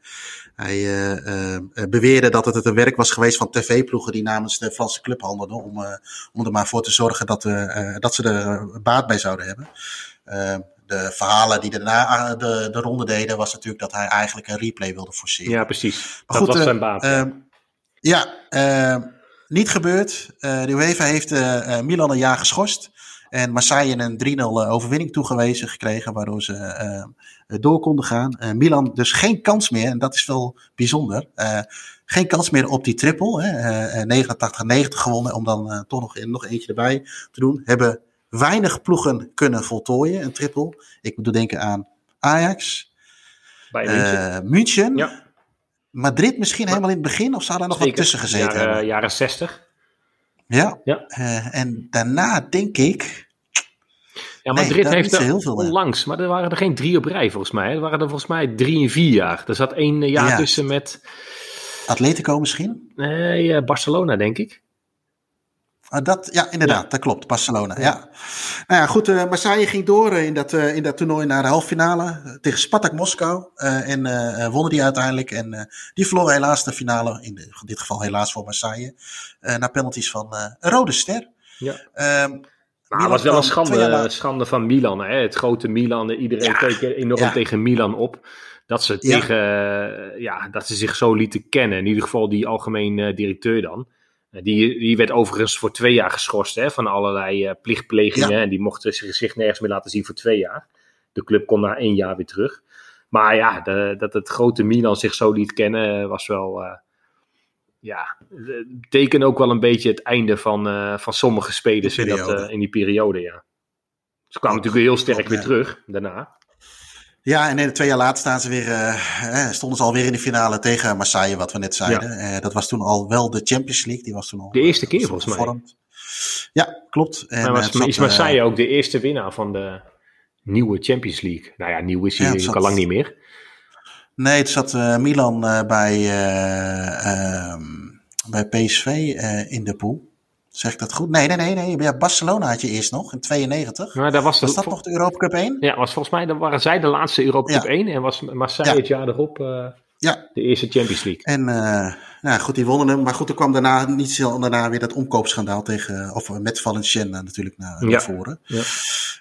hij beweerde dat het het werk was geweest van tv-ploegen die namens de Franse club handelden. Om, om er maar voor te zorgen dat, dat ze er baat bij zouden hebben de verhalen die daarna eh, de, de ronde deden, was natuurlijk dat hij eigenlijk een replay wilde forceren. Ja, precies. Maar dat was zijn baat. Uh, ja, uh, niet gebeurd. Uh, de UEFA heeft Milan een jaar geschorst. En Marseille een 3-0 overwinning toegewezen gekregen, waardoor ze door konden gaan. Milan dus geen kans meer, en dat is wel bijzonder. geen kans meer op die triple. 89-90 gewonnen, om dan toch nog, nog eentje erbij te doen. Hebben weinig ploegen kunnen voltooien, een triple. Ik moet denken aan Ajax, Bij München. Uh, München. Ja. Madrid misschien maar, helemaal in het begin, of zou daar nog wat tussen gezeten jaren, hebben? Jaren 60. Ja, ja. Uh, en daarna denk ik... Ja, Madrid nee, heeft er heel veel onlangs, maar er waren er geen drie op rij volgens mij. Er waren er volgens mij drie en vier jaar. Er zat één jaar ja. tussen met... Atletico misschien? Nee, Barcelona denk ik. Ah, dat, ja, inderdaad, dat klopt. Barcelona, ja. Nou ja, goed, uh, Marseille ging door in, dat, uh, in dat toernooi naar de halve finale tegen Spartak Moskou. Uh, en wonnen die uiteindelijk. En die verloren helaas de finale, in, de, in, dit geval helaas voor Marseille, naar penalties van een rode ster. Ja. Um, maar het was wel een schande, schande van Milan. Hè? Het grote Milan. Iedereen ja, keek enorm tegen Milan op. Dat ze, tegen, ja. dat ze zich zo lieten kennen. In ieder geval die algemeen directeur dan. Die, die werd overigens voor twee jaar geschorst hè, van allerlei uh, plichtplegingen. En die mocht zijn gezicht nergens meer laten zien voor twee jaar. De club kon na één jaar weer terug. Maar ja, de, dat het grote Milan zich zo liet kennen was wel... Uh, ja, betekent ook wel een beetje het einde van, uh, van sommige spelers in, dat, in die periode, ja. Ze kwamen natuurlijk heel sterk weer terug daarna. Ja, en twee jaar later staan ze weer, uh, stonden ze alweer in de finale tegen Marseille, wat we net zeiden. Ja. Uh, dat was toen al wel de Champions League. Die was toen al, de eerste keer volgens mij. Ja, klopt. En, maar was, zat, is Marseille ook de eerste winnaar van de nieuwe Champions League? Nou ja, nieuw is hij ja, al lang niet meer. Nee, het zat uh, Milan bij, ehm, bij PSV in de pool. Zeg ik dat goed? Nee, nee, nee. nee. Ja, Barcelona had je eerst nog, in 92. Maar daar was, was dat nog de Europa Cup 1? Ja, was volgens mij dan waren zij de laatste Europa Cup ja. 1. En was Marseille ja. het jaar erop uh, ja. de eerste Champions League. En uh, nou goed, die wonnen hem. Maar goed, er kwam daarna niet zo daarna weer dat omkoopschandaal tegen, of met Valenciennes natuurlijk naar, naar voren. Ja.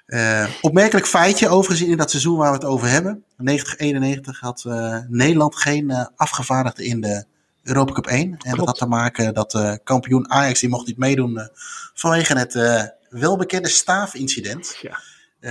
Uh, opmerkelijk feitje overigens in dat seizoen waar we het over hebben. 90-91 had Nederland geen afgevaardigde in de Europa Cup 1. En Klopt. dat had te maken dat uh, kampioen Ajax die mocht niet meedoen uh, vanwege het uh, welbekende staafincident ja.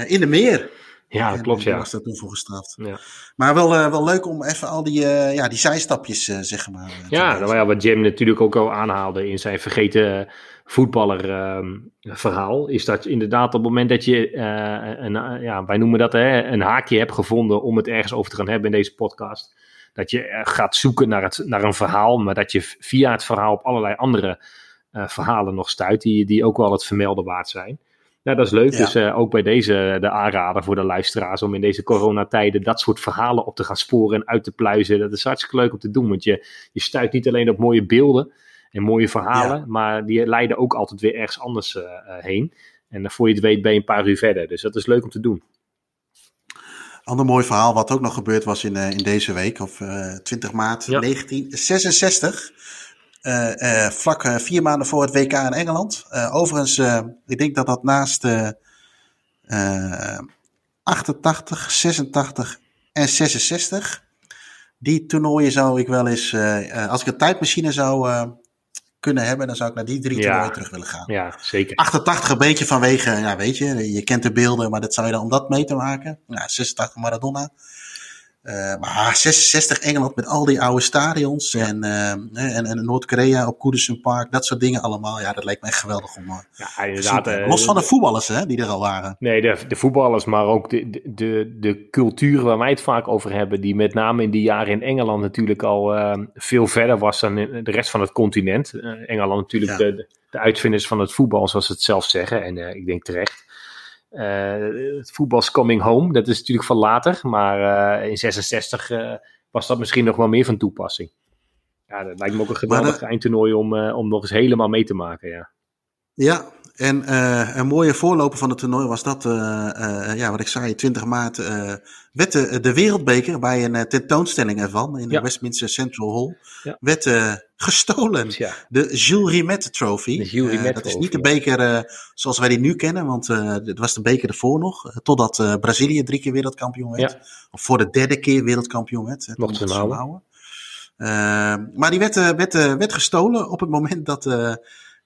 in de meer. Ja, dat klopt, ja. was daar toen voor gestraft. Ja. Maar wel, wel leuk om even al die, ja, die zijstapjes, zeg maar. ja, nou, ja, wat Jim natuurlijk ook al aanhaalde in zijn vergeten voetballer ehm, verhaal, is dat inderdaad op het moment dat je, een, ja, wij noemen dat hè, een haakje hebt gevonden om het ergens over te gaan hebben in deze podcast dat je gaat zoeken naar, het, naar een verhaal, maar dat je via het verhaal op allerlei andere uh, verhalen nog stuit, die, die ook wel het vermelden waard zijn. Nou, dat is leuk. Ja. Dus uh, ook bij deze de aanrader voor de luisteraars om in deze coronatijden dat soort verhalen op te gaan sporen en uit te pluizen. Dat is hartstikke leuk om te doen, want je, je stuit niet alleen op mooie beelden en mooie verhalen, ja. maar die leiden ook altijd weer ergens anders uh, heen. En voor je het weet ben je een paar uur verder. Dus dat is leuk om te doen. Ander mooi verhaal wat ook nog gebeurd was in, uh, in deze week, of uh, 20 maart ja. 1966. Uh, vlak vier maanden voor het WK in Engeland. overigens, ik denk dat dat naast 88, 86 en 66. Die toernooien zou ik wel eens, als ik een tijdmachine zou kunnen hebben, dan zou ik naar die drie toernooien terug willen gaan. Ja, zeker. 88 een beetje vanwege, ja, weet je, je kent de beelden, maar dat zou je dan om dat mee te maken. Ja, 86 Maradona. Uh, maar 66 Engeland met al die oude stadions ja. en, uh, en, en Noord-Korea op Goodison Park, dat soort dingen allemaal. Ja, dat lijkt me echt geweldig om ja, inderdaad, uh, Los van de voetballers hè, die er al waren. Nee, de, de voetballers, maar ook de, de, de cultuur waar wij het vaak over hebben, die met name in die jaren in Engeland natuurlijk al veel verder was dan in de rest van het continent. Engeland natuurlijk ja. de, de uitvinders van het voetbal, zoals ze het zelf zeggen, en ik denk terecht. Uh, het voetbals coming home, dat is natuurlijk van later. Maar uh, in 66 uh, was dat misschien nog wel meer van toepassing. Ja, dat lijkt me ook een geweldig eindtoernooi om, om nog eens helemaal mee te maken, ja. Ja, en uh, een mooie voorloper van het toernooi was dat, uh, uh, ja, wat ik zei, 20 maart werd de, de, wereldbeker bij een tentoonstelling ervan in de ja. Westminster Central Hall, ja. werd gestolen. Ja. De Jules Rimet Trophy. De Jules Rimet dat is niet de beker zoals wij die nu kennen, want het was de beker ervoor nog, totdat Brazilië drie keer wereldkampioen werd. Of voor de derde keer wereldkampioen werd. Mocht ze hem houden. maar die werd, werd, werd gestolen op het moment dat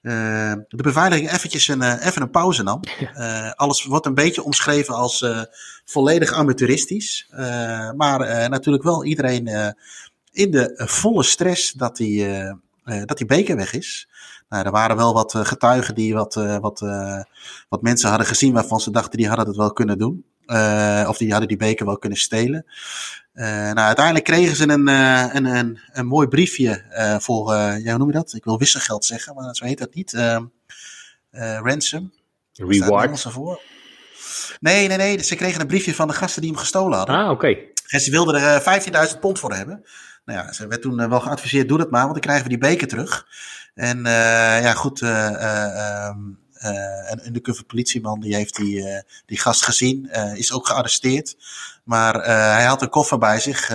uh, de beveiliging eventjes een, uh, even een pauze nam. Uh, alles wordt een beetje omschreven als volledig amateuristisch. maar natuurlijk wel iedereen in de volle stress dat die, dat die beker weg is. Nou, er waren wel wat getuigen die wat, wat, wat mensen hadden gezien waarvan ze dachten die hadden het wel kunnen doen. Of die hadden die beker wel kunnen stelen. Uh, nou, uiteindelijk kregen ze een, uh, een, een, een mooi briefje voor, ja, hoe noem je dat? Ik wil wisselgeld zeggen, maar zo heet dat niet. ransom. Reward. Voor? Nee, nee, nee. Ze kregen een briefje van de gasten die hem gestolen hadden. Ah, oké. Okay. En ze wilden er 15.000 pond voor hebben. Nou ja, ze werd toen wel geadviseerd, doe dat maar, want dan krijgen we die beker terug. En ja, goed, ehm, een undercover politieman die heeft die, die gast gezien, is ook gearresteerd. Maar hij had een koffer bij zich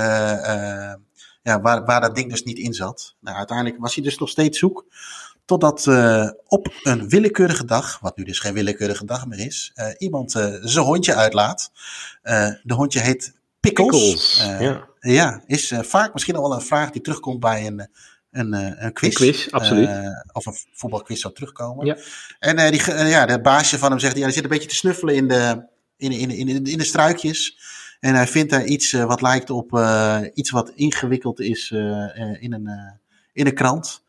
ja, waar, waar dat ding dus niet in zat. Nou, uiteindelijk was hij dus nog steeds zoek. Totdat uh, op een willekeurige dag, wat nu dus geen willekeurige dag meer is, uh, iemand uh, zijn hondje uitlaat. de hondje heet Pickles. Pickles ja. ja. is vaak misschien al wel een vraag die terugkomt bij een, een, een quiz. Een quiz, absoluut. of een voetbalquiz zou terugkomen. Ja. En die, ja, de baasje van hem zegt, ja, hij zit een beetje te snuffelen in de, in, in, in, in de struikjes. En hij vindt daar iets wat lijkt op iets wat ingewikkeld is in, een, in een krant.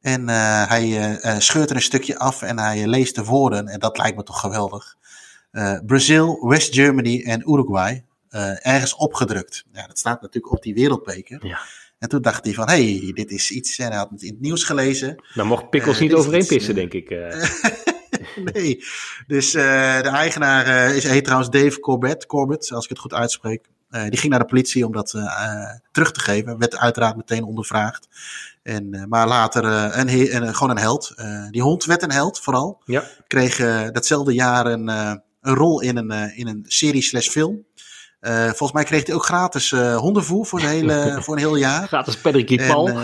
En uh, hij uh, scheurt er een stukje af en hij leest de woorden. En dat lijkt me toch geweldig. Brazil, West Germany en Uruguay. ergens opgedrukt. Ja, dat staat natuurlijk op die wereldbeker. Ja. En toen dacht hij van, hé, hey, dit is iets. En hij had het in het nieuws gelezen. Dan mocht Pickles niet overeen pissen, denk ik. nee. Dus de eigenaar is, heet trouwens Dave Corbett, Corbett, als ik het goed uitspreek. die ging naar de politie om dat terug te geven. Werd uiteraard meteen ondervraagd. En, maar later een, een, gewoon een held. Die hond werd een held vooral. Ja. Kreeg datzelfde jaar een, een rol in een, in een serie slash film. Volgens mij kreeg hij ook gratis hondenvoer voor een, hele, voor een heel jaar. Gratis Patrick Paul.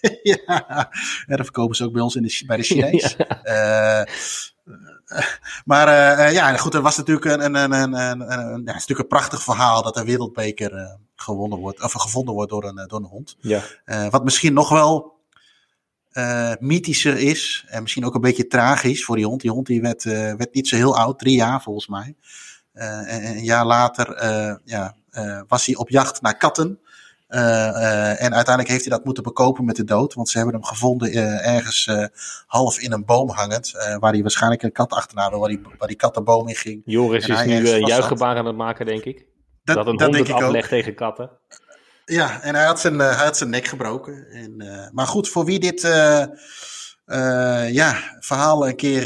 ja, en dat verkopen ze ook bij ons in de, bij de Chinees. Ja. maar uh, ja, goed, er was natuurlijk een, een, een, een, een, een, ja, een, een prachtig verhaal dat de wereldbeker uh, gewonnen wordt, of gevonden wordt door een, door een hond. Ja. Uh, wat misschien nog wel mythischer is en misschien ook een beetje tragisch voor die hond. Die hond die werd, werd niet zo heel oud, drie jaar volgens mij. En, een jaar later ja, was hij op jacht naar katten. Uh, uh, en uiteindelijk heeft hij dat moeten bekopen met de dood. Want ze hebben hem gevonden uh, ergens half in een boom hangend. waar hij waarschijnlijk een kat achterna waar die, waar die kat de boom in ging. Joris is nu juichgebaar aan het maken, denk ik. Dat, dat een dat hond aflegt tegen katten. Ja, en hij had zijn, hij had zijn nek gebroken. En, maar goed, voor wie dit ja, verhaal een keer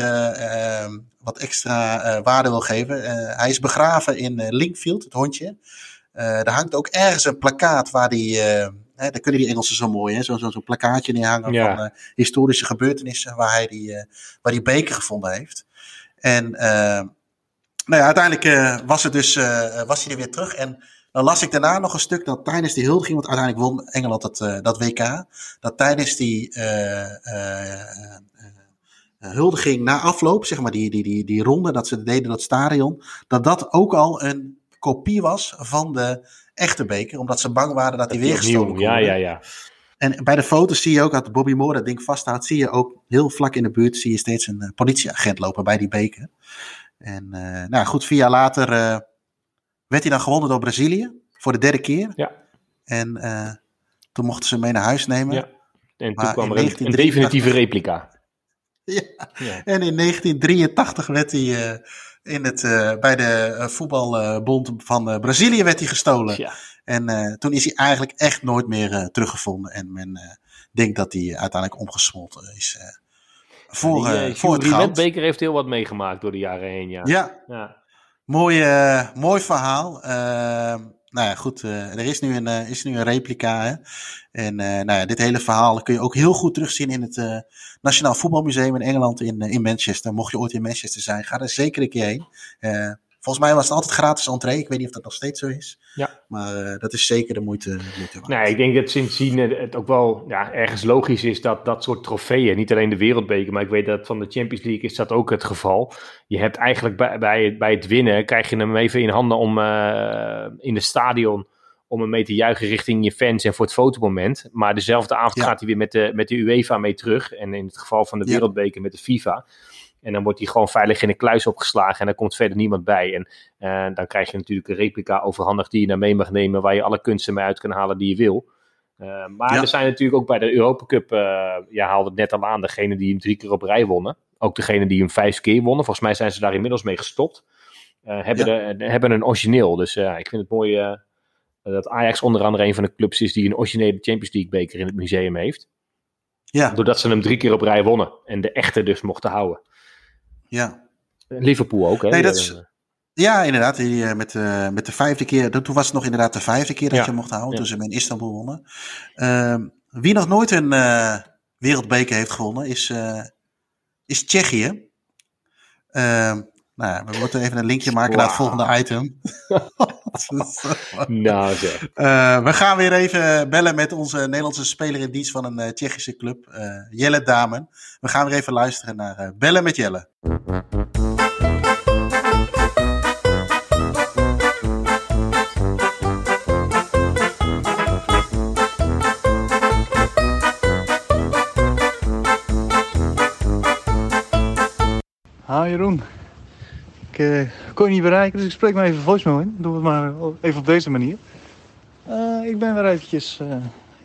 wat extra waarde wil geven. hij is begraven in Linkfield, het hondje. Er hangt ook ergens een plakkaat waar die. Hè, daar kunnen die Engelsen zo mooi, hè? Zo'n zo, zo plakkaatje neerhangen ja. van historische gebeurtenissen waar hij die, waar die beker gevonden heeft. En nou ja, uiteindelijk was, het dus, was hij er weer terug. En dan las ik daarna nog een stuk dat tijdens die huldiging, want uiteindelijk won Engeland dat, dat WK, dat tijdens die huldiging na afloop, zeg maar die, die, die, die ronde, dat ze deden dat stadion, dat dat ook al een kopie was van de echte beker. Omdat ze bang waren dat hij weer gestolen kon Ja, ja, ja. En bij de foto's zie je ook dat Bobby Moore dat ding vasthoudt. Zie je ook heel vlak in de buurt zie je steeds een uh, politieagent lopen bij die beker. En uh, nou goed, vier jaar later uh, werd hij dan gewonnen door Brazilië. Voor de derde keer. Ja. En toen mochten ze hem mee naar huis nemen. Ja. En toen kwam er een, een definitieve replica. Ja. ja. En in 1983 werd hij in het, uh, bij de uh, voetbalbond van Brazilië werd hij gestolen. Ja. En toen is hij eigenlijk echt nooit meer teruggevonden. En men denkt dat hij uiteindelijk omgesmolten is. voor, ja, die, voor het die Beker heeft heel wat meegemaakt door de jaren heen. Ja, ja. ja. Mooi, mooi verhaal. Nou ja, goed. er is nu een, is nu een replica. Hè? En nou ja, dit hele verhaal kun je ook heel goed terugzien in het Nationaal Voetbalmuseum in Engeland in, in Manchester. Mocht je ooit in Manchester zijn, ga er zeker een keer heen. Volgens mij was het altijd gratis entree. Ik weet niet of dat nog steeds zo is. Ja. Maar uh, dat is zeker de moeite, moeite waard. Nee, ik denk dat sindsdien het ook wel ja, ergens logisch is dat dat soort trofeeën, niet alleen de wereldbeker, maar ik weet dat van de Champions League is dat ook het geval. Je hebt eigenlijk bij, bij, bij het winnen, krijg je hem even in handen om uh, in het stadion om hem mee te juichen richting je fans en voor het fotomoment. Maar dezelfde avond gaat hij weer met de, met de UEFA mee terug. En in het geval van de Wereldbeker met de FIFA. En dan wordt hij gewoon veilig in een kluis opgeslagen en dan komt verder niemand bij. En uh, dan krijg je natuurlijk een replica overhandigd die je naar mee mag nemen, waar je alle kunsten mee uit kan halen die je wil. Uh, maar er zijn natuurlijk ook bij de Europa Cup, uh, je haalde het net al aan, degene die hem drie keer op rij wonnen. Ook degene die hem vijf keer wonnen. Volgens mij zijn ze daar inmiddels mee gestopt. hebben, de, hebben een origineel. Dus ik vind het mooi dat Ajax onder andere een van de clubs is die een originele Champions League beker in het museum heeft. Ja. Doordat ze hem drie keer op rij wonnen en de echte dus mochten houden. Ja. Liverpool ook, hè? Nee, dat is, Ja, inderdaad. Die, eh, met, eh, met de vijfde keer. Toen was het nog inderdaad de vijfde keer dat Ja. je mocht houden. Ja. Toen ze hem in Istanbul wonnen. Ehm, wie nog nooit een eh, wereldbeker heeft gewonnen is, is Tsjechië. Ehm, nou, ja, we moeten even een linkje maken naar het volgende item. Nou zeg. We gaan weer even bellen met onze Nederlandse speler in dienst van een Tsjechische club, Jelle Damen. We gaan weer even luisteren naar Bellen met Jelle. Ha Jeroen, ik eh, kon je niet bereiken, dus ik spreek maar even voicemail in. Doe het maar even op deze manier. Eh, ik ben weer eventjes eh,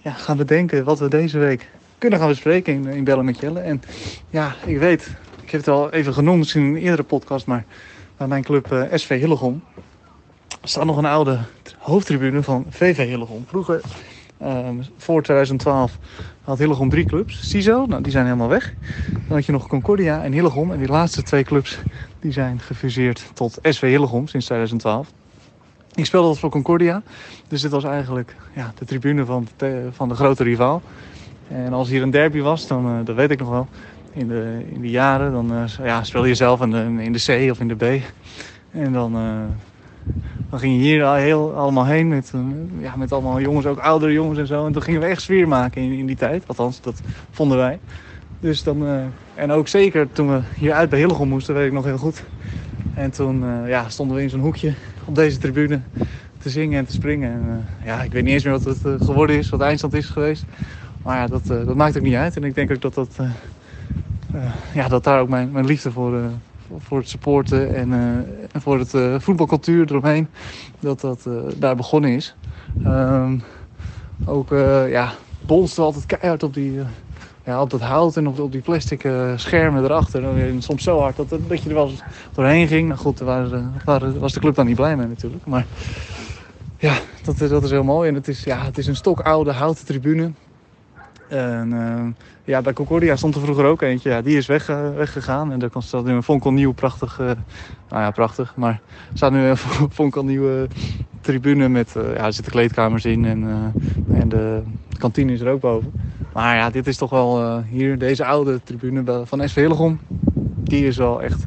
ja, gaan bedenken wat we deze week kunnen gaan bespreken in, in Bellen met Jelle. En ja, ik weet, ik heb het al even genoemd in een eerdere podcast, maar bij mijn club eh, SV Hillegom staat nog een oude hoofdtribune van VV Hillegom. Vroeger, eh, voor 2012, had Hillegom drie clubs. CISO, nou, die zijn helemaal weg. Dan had je nog Concordia en Hillegom. En die laatste twee clubs die zijn gefuseerd tot SV Hillegom sinds 2012. Ik speelde dat voor Concordia. Dus dit was eigenlijk ja, de tribune van de, van de grote rivaal. En als hier een derby was, dan, eh, dat weet ik nog wel. In de, in de jaren, dan eh, ja, speelde je zelf in de, in de C of in de B. En dan, eh, dan ging je hier al heel, allemaal heen met, eh, ja, met allemaal jongens, ook oudere jongens en zo. En toen gingen we echt sfeer maken in, in die tijd. Althans, dat vonden wij. Dus dan, en ook zeker toen we hier uit bij Hillegom moesten, weet ik nog heel goed. En toen ja, stonden we in zo'n hoekje op deze tribune te zingen en te springen. En, ja, ik weet niet eens meer wat het geworden is, wat eindstand is geweest. Maar ja, dat, dat maakt ook niet uit. En ik denk ook dat, dat, ja, dat daar ook mijn, mijn liefde voor, eh, voor- het supporten en, eh, en voor het eh, voetbalcultuur eromheen, dat dat eh, daar begonnen is. Ehm, ook, eh, ja, we altijd keihard op die... eh, ja, op dat hout en op, op die plastic eh, schermen erachter. En soms zo hard dat, dat je er wel doorheen ging. Nou goed, daar waren, was de club dan niet blij mee natuurlijk. Maar ja, dat, dat is heel mooi. En het is, ja, het is een stokoude houten tribune. En eh, ja, bij Concordia stond er vroeger ook eentje. Ja, die is weg, eh, weggegaan. En daar staat nu een fonkelnieuw prachtig... eh, nou ja, prachtig. Maar er staat nu een fonkelnieuwe tribune met... ja, er zitten kleedkamers in. En, en de kantine is er ook boven. Maar ja, dit is toch wel hier, deze oude tribune van SV Hillegom. Die is wel echt,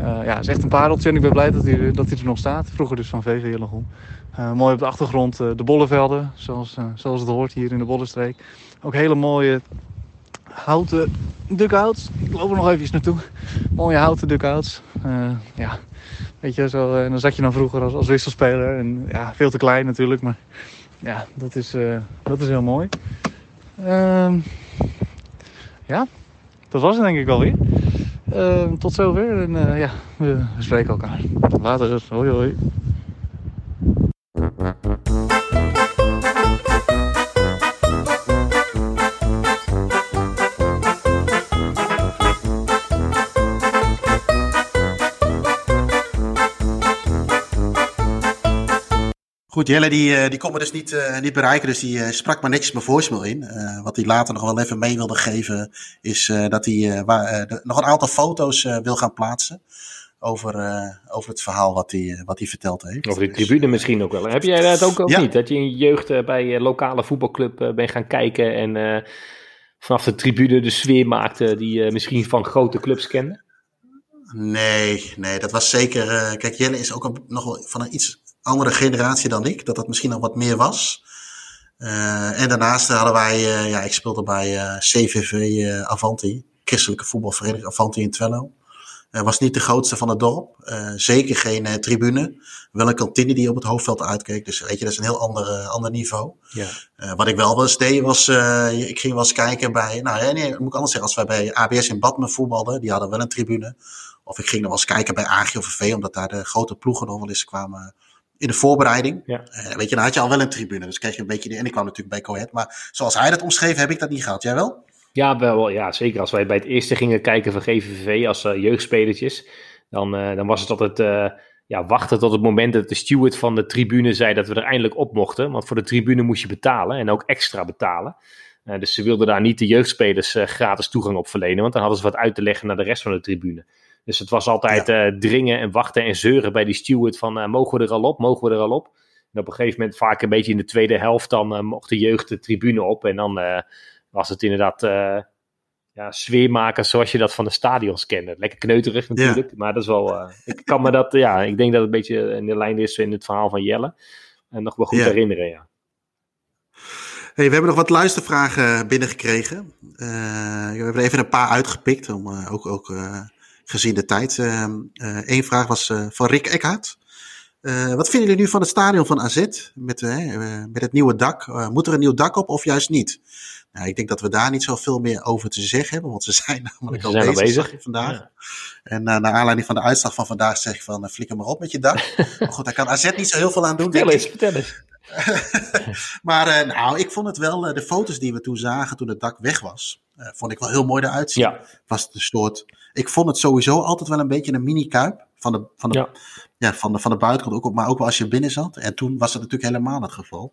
ja, is echt een pareltje. En ik ben blij dat hij, dat hij er nog staat. Vroeger dus van VV Hillegom. Mooi op de achtergrond de bollevelden, zoals, zoals het hoort hier in de Bollenstreek. Ook hele mooie houten dugouts. Ik loop er nog even naartoe. Mooie houten dugouts. Eh ja, weet je, zo, eh, en dan zat je dan vroeger als, als wisselspeler. En ja, veel te klein natuurlijk, maar ja, dat is, eh, dat is heel mooi. Ehm, ja, dat was het denk ik wel weer. Ehm, tot zover en eh, ja, we, spreken elkaar. Later. Hoi hoi. Goed, Jelle die, eh, die kon me dus niet, eh, niet bereiken, dus die eh, sprak maar netjes mijn voicemail in. Wat hij later nog wel even mee wilde geven, is dat hij waar, de- nog een aantal foto's wil gaan plaatsen over, over het verhaal wat hij, wat hij verteld heeft. Over die Dus, tribune misschien ook wel. Heb jij dat ook, ook Ja. niet? Dat je in je jeugd bij lokale voetbalclub bent gaan kijken en vanaf de tribune de sfeer maakte die je misschien van grote clubs kende? Nee, nee, dat was zeker. kijk, Jelle is ook een, nog wel van een iets andere generatie dan ik, dat dat misschien nog wat meer was. Eh, en daarnaast hadden wij, eh, ja, ik speelde bij eh, CVV Avanti, christelijke voetbalvereniging Avanti in Twello. Was niet de grootste van het dorp. Zeker geen tribune. Wel een kantine die op het hoofdveld uitkeek. Dus weet je, dat is een heel ander, ander niveau. Ja. Wat ik wel wel eens deed was, ik ging wel eens kijken bij, nou nee, nee, moet ik anders zeggen, als wij bij ABS in Badmen voetbalden, die hadden wel een tribune. Of ik ging nog wel eens kijken bij AGOVV, omdat daar de grote ploegen nog wel eens kwamen in de voorbereiding. Ja. Eh, weet je, dan had je al wel een tribune, dus kreeg je een beetje, en ik kwam natuurlijk bij Coët, maar zoals hij dat omschreef, heb ik dat niet gehad. Jij wel? Ja, wel, ja, zeker. Als wij bij het eerste gingen kijken van GVV als eh, jeugdspelertjes, dan, eh, dan was het altijd ja, wachten tot het moment dat de steward van de tribune zei dat we er eindelijk op mochten. Want voor de tribune moest je betalen en ook extra betalen. Dus ze wilden daar niet de jeugdspelers gratis toegang op verlenen, want dan hadden ze wat uit te leggen naar de rest van de tribune. Dus het was altijd eh, dringen en wachten en zeuren bij die steward van, eh, mogen we er al op, mogen we er al op? En op een gegeven moment, vaak een beetje in de tweede helft, dan eh, mocht de jeugd de tribune op. En dan was het inderdaad ja, sfeermaken zoals je dat van de stadions kende. Lekker kneuterig natuurlijk, maar dat is wel... ik kan me dat, ja, ik denk dat het een beetje in de lijn is in het verhaal van Jelle. En nog wel goed Ja. herinneren, ja. Hey, we hebben nog wat luistervragen binnengekregen. We hebben er even een paar uitgepikt, om, ook, ook gezien de tijd. Eén vraag was eh, van Rick Eckhart. Eh, wat vinden jullie nu van het stadion van AZ met, eh, eh, met het nieuwe dak? Eh, moet er een nieuw dak op of juist niet? Nou, ik denk dat we daar niet zoveel meer over te zeggen hebben, want ze zijn namelijk Ze al zijn al bezig, vandaag. Ja. En eh, naar aanleiding van de uitslag van vandaag zeg ik van, eh, flikker maar op met je dak. maar goed, daar kan AZ niet zo heel veel aan doen, Vertel eens, vertel eens. maar eh, nou, ik vond het wel, eh, de foto's die we toen zagen toen het dak weg was, eh, vond ik wel heel mooi eruit zien. Ja, Was het een soort, ik vond het sowieso altijd wel een beetje een mini-kuip van de, van de, Ja. ja. van de, van de buitenkant, ook, op- maar ook wel als je binnen zat. En toen was het natuurlijk helemaal het geval.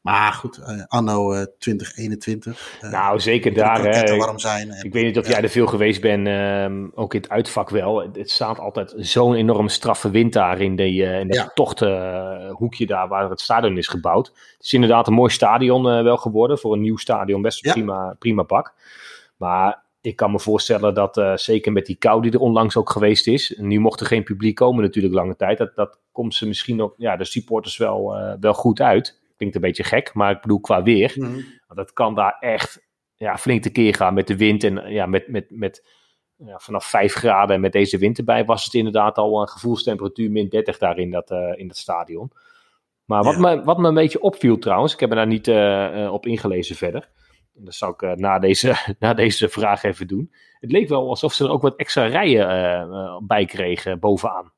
Maar goed, eh, anno eh, 2021. eh, nou zeker daar. Hè. warm zijn. En, Ik weet niet of jij er veel geweest bent, ehm, ook in het uitvak wel. Het- Het staat altijd zo'n enorm straffe wind daar in, die, eh, in dat Ja. tochthoekje daar waar het stadion is gebouwd. Het is inderdaad een mooi stadion eh, wel geworden. Voor een nieuw stadion best een Ja. prima, prima bak. Maar ik kan me voorstellen dat eh, zeker met die kou die er onlangs ook geweest is. Nu mocht er geen publiek komen natuurlijk lange tijd. Dat, dat komt ze misschien ook, ja, de supporters wel, eh, wel goed uit. Klinkt een beetje gek, maar ik bedoel qua weer. Mhm. Want dat kan daar echt ja, flink tekeer gaan met de wind. En ja, met, met, met ja, vanaf 5 graden en met deze wind erbij was het inderdaad al een gevoelstemperatuur min 30 daar in dat, eh, in dat stadion. Maar wat, Ja. me, wat me een beetje opviel trouwens, ik heb me daar niet op ingelezen verder. Dat zou ik eh, na, deze, na deze vraag even doen. Het leek wel alsof ze er ook wat extra rijen eh, eh, bij kregen bovenaan.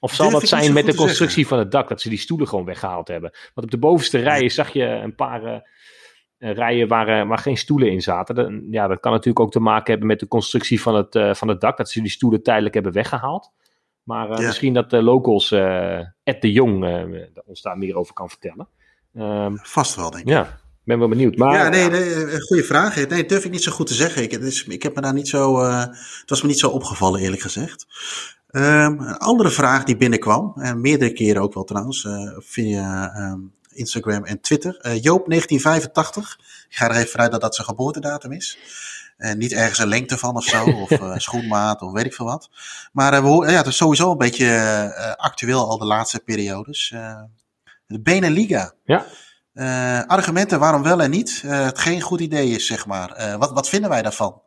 Of zal dat zijn met de constructie van het dak, dat ze die stoelen gewoon weggehaald hebben? Want op de bovenste rijen zag je een paar rijen waar, waar geen stoelen in zaten. Dat, ja, dat kan natuurlijk ook te maken hebben met de constructie van het, van het dak, dat ze die stoelen tijdelijk hebben weggehaald. Maar Ja. misschien dat de locals, eh Ed de Jong, ons daar meer over kan vertellen. Ehm, Vast wel, denk ik. ja, ik ben wel benieuwd. Maar, ja, nee, nee, een goede vraag. Nee, durf ik niet zo goed te zeggen. Ik, het is, ik heb me daar niet zo, eh, het was me niet zo opgevallen, eerlijk gezegd. Ehm, een andere vraag die binnenkwam, en meerdere keren ook wel trouwens, eh, via ehm, Instagram en Twitter. Eh, Joop 1985, ik ga er even vanuit dat dat zijn geboortedatum is. En niet ergens een lengte van of zo, of schoenmaat, of weet ik veel wat. Maar eh, we horen- ja, het is sowieso een beetje actueel al de laatste periodes. De Beneliga. Ja. Eh, argumenten waarom wel en niet. eh, het geen goed idee is, zeg maar. Eh, wat, wat vinden wij daarvan?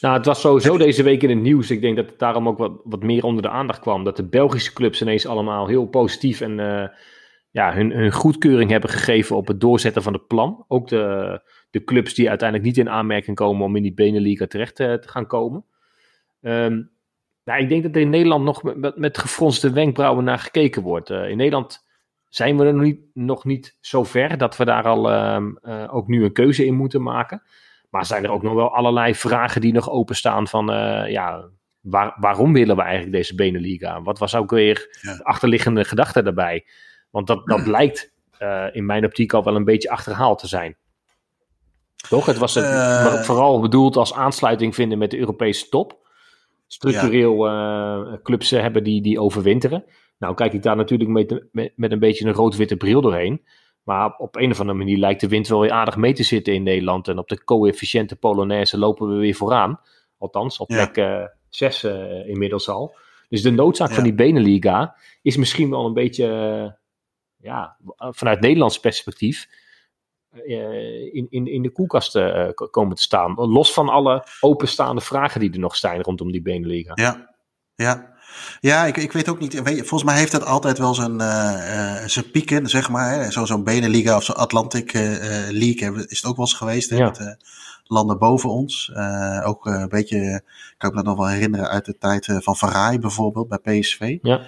Nou, het was sowieso deze week in het nieuws. Ik denk dat het daarom ook wat, wat meer onder de aandacht kwam. Dat de Belgische clubs ineens allemaal heel positief en ja, hun, hun goedkeuring hebben gegeven op het doorzetten van het plan. Ook de, de clubs die uiteindelijk niet in aanmerking komen om in die Beneliga terecht te gaan komen. Ehm, nou, ik denk dat er in Nederland nog met, met, met gefronste wenkbrauwen naar gekeken wordt. In Nederland zijn we er nog niet, nog niet zo ver dat we daar al ehm, eh, ook nu een keuze in moeten maken. Maar zijn er ook nog wel allerlei vragen die nog openstaan van, eh, ja, waar, waarom willen we eigenlijk deze Beneliga? Wat was ook weer Ja. de achterliggende gedachte daarbij? Want dat, dat lijkt eh, in mijn optiek al wel een beetje achterhaald te zijn. Toch? Het was het, maar vooral bedoeld als aansluiting vinden met de Europese top. Structureel eh, clubs hebben die, die overwinteren. Nou kijk ik daar natuurlijk met, met, met een beetje een rood-witte bril doorheen. Maar op een of andere manier lijkt de wind wel weer aardig mee te zitten in Nederland. En op de coëfficiënte Polonaise lopen we weer vooraan. Althans, op Ja. plek 6 inmiddels al. Dus de noodzaak van die Beneliga is misschien wel een beetje, eh, ja, vanuit Nederlands perspectief, eh, in, in, in de koelkast eh, komen te staan. Los van alle openstaande vragen die er nog zijn rondom die Beneliga. Ja, ja. Ja, ik, ik weet ook niet. Weet je, volgens mij heeft dat altijd wel zijn, eh, eh, zijn pieken, zeg maar. hè. Zo, zo'n Beneliga of zo'n Atlantic eh, League is het ook wel eens geweest. Hè, Ja. Met de landen boven ons. Ook een beetje, kan ik me dat nog wel herinneren uit de tijd van Rij bijvoorbeeld bij PSV. Ja.